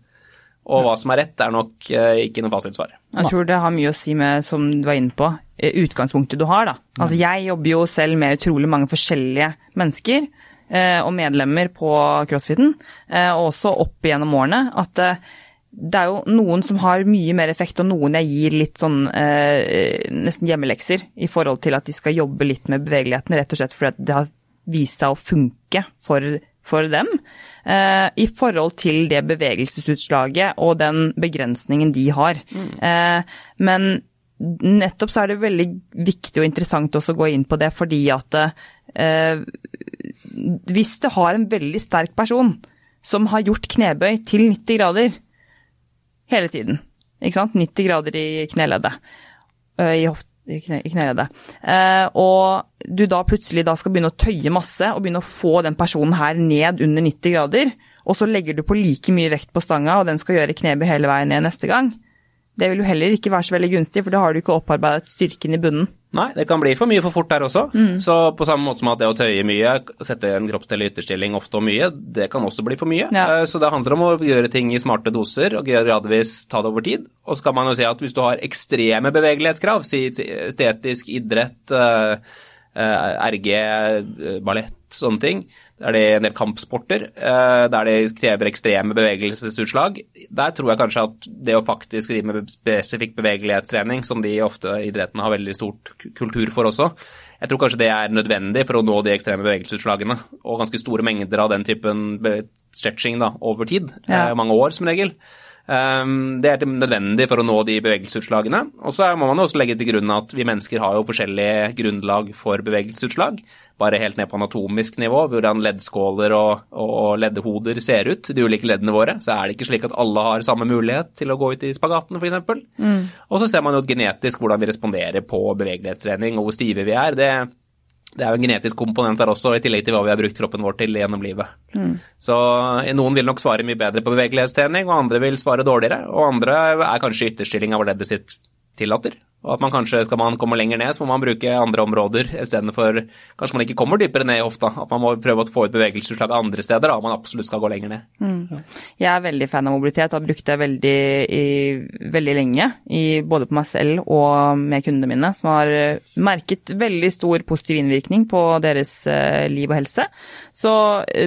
Og hva som er rett, er nok eh, ikke noe fasitsvar. Jeg tror det har mye å si med, som du var inne på, utgangspunktet du har. da. Altså Jeg jobber jo selv med utrolig mange forskjellige mennesker og medlemmer på crossfiten, og også opp igjennom årene. at det er jo noen som har mye mer effekt, og noen jeg gir litt sånn eh, nesten hjemmelekser i forhold til at de skal jobbe litt med bevegeligheten, rett og slett fordi det har vist seg å funke for, for dem. Eh, I forhold til det bevegelsesutslaget og den begrensningen de har. Mm. Eh, men nettopp så er det veldig viktig og interessant også å gå inn på det, fordi at eh, hvis du har en veldig sterk person som har gjort knebøy til 90 grader, hele tiden. Ikke sant? 90 grader i kneleddet. I, hoft, i, kne, i kneleddet. Eh, og du da plutselig da skal begynne å tøye masse og begynne å få den personen her ned under 90 grader, og så legger du på like mye vekt på stanga, og den skal gjøre knebøy hele veien ned neste gang. Det vil jo heller ikke være så veldig gunstig, for da har du ikke opparbeidet styrken i bunnen. Nei, det kan bli for mye for fort der også. Mm. Så på samme måte som at det å tøye mye, sette en kroppsdel i ytterstilling ofte og mye, det kan også bli for mye. Ja. Eh, så det handler om å gjøre ting i smarte doser og gradvis ta det over tid. Og så kan man jo si at hvis du har ekstreme bevegelighetskrav, si estetisk idrett, eh, eh, RG, ballett, sånne ting, det er det en del kampsporter, eh, der det krever ekstreme bevegelsesutslag. Der tror jeg kanskje at det å faktisk drive med spesifikk bevegelighetstrening, som de ofte idrettene har veldig stort kultur for også, jeg tror kanskje det er nødvendig for å nå de ekstreme bevegelsesutslagene. Og ganske store mengder av den typen stretching da, over tid. Ja. Mange år, som regel. Um, det er nødvendig for å nå de bevegelsesutslagene. Og så må man også legge til grunn at vi mennesker har jo forskjellige grunnlag for bevegelsesutslag. Bare helt ned på anatomisk nivå, hvordan leddskåler og, og leddehoder ser ut, de ulike leddene våre. Så er det ikke slik at alle har samme mulighet til å gå ut i spagaten, f.eks. Mm. Og så ser man jo genetisk hvordan vi responderer på bevegelighetstrening og hvor stive vi er. Det det er jo en genetisk komponent der også, i tillegg til hva vi har brukt kroppen vår til gjennom livet. Mm. Så eh, noen vil nok svare mye bedre på bevegelighetstrening, og andre vil svare dårligere. Og andre er kanskje i ytterstilling av hva leddet sitt tillater. Og at man kanskje, skal man komme lenger ned, så må man bruke andre områder istedenfor Kanskje man ikke kommer dypere ned i hofta. At man må prøve å få ut bevegelsesutslag andre steder, da, man absolutt skal gå lenger ned. Mm. Jeg er veldig fan av mobilitet og har brukt det veldig, i, veldig lenge. I, både på meg selv og med kundene mine, som har eh, merket veldig stor positiv innvirkning på deres uh, liv og helse. Så,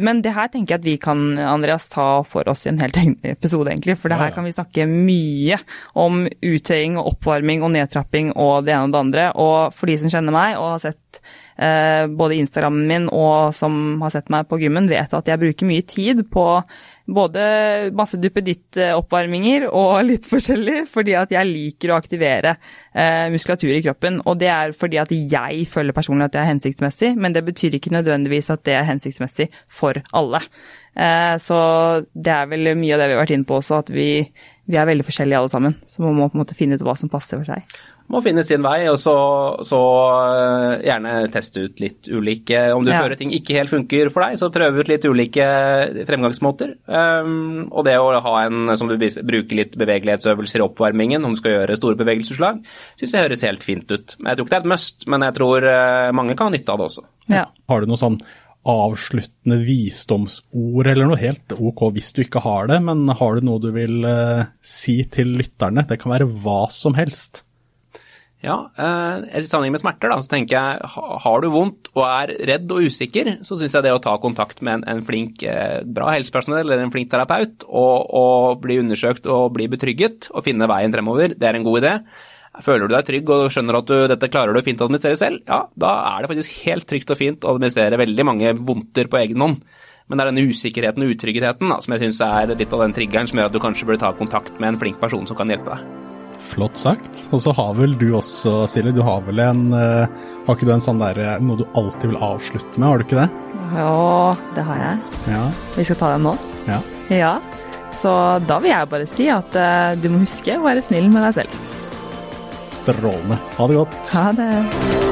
men det her tenker jeg at vi kan, Andreas, ta for oss i en helt egen episode, egentlig. For det her kan vi snakke mye om uttøying og oppvarming og nedtrapping shopping og det ene og det andre. Og for de som kjenner meg og har sett eh, både Instagrammen min og som har sett meg på gymmen, vet at jeg bruker mye tid på både masse duppeditt-oppvarminger og litt forskjellig, fordi at jeg liker å aktivere eh, muskulatur i kroppen. Og det er fordi at jeg føler personlig at det er hensiktsmessig, men det betyr ikke nødvendigvis at det er hensiktsmessig for alle. Eh, så det er vel mye av det vi har vært inne på også, at vi, vi er veldig forskjellige alle sammen. Så man må på en måte finne ut hva som passer for seg må finne sin vei, og så, så uh, gjerne teste ut litt ulike Om du ja. føler ting ikke helt funker for deg, så prøve ut litt ulike fremgangsmåter. Um, og det å ha en som du bruker litt bevegelighetsøvelser i oppvarmingen, om du skal gjøre store bevegelsesslag, syns jeg høres helt fint ut. Jeg tror ikke det er et must, men jeg tror uh, mange kan ha nytte av det også. Ja. Har du noe sånn avsluttende visdomsord eller noe helt ok hvis du ikke har det, men har du noe du vil eh, si til lytterne? Det kan være hva som helst. Ja, eh, i sammenheng med smerter, da, så tenker jeg har du vondt og er redd og usikker, så syns jeg det å ta kontakt med en, en flink, eh, bra helsepersonell eller en flink terapeut og, og, bli undersøkt og bli betrygget og finne veien fremover, det er en god idé. Føler du deg trygg og skjønner at du, dette klarer du fint å administrere selv, ja, da er det faktisk helt trygt og fint å administrere veldig mange vondter på egen hånd. Men det er denne usikkerheten og utryggheten da, som jeg syns er litt av den triggeren som gjør at du kanskje burde ta kontakt med en flink person som kan hjelpe deg. Flott sagt. Og så har vel du også, Silje, du har vel en uh, Har ikke du en sånn der, eh, noe du alltid vil avslutte med, har du ikke det? Ja, det har jeg. Ja. Vi skal ta den nå? Ja. ja. Så da vil jeg bare si at uh, du må huske å være snill med deg selv. Strålende. Ha det godt. Ha det.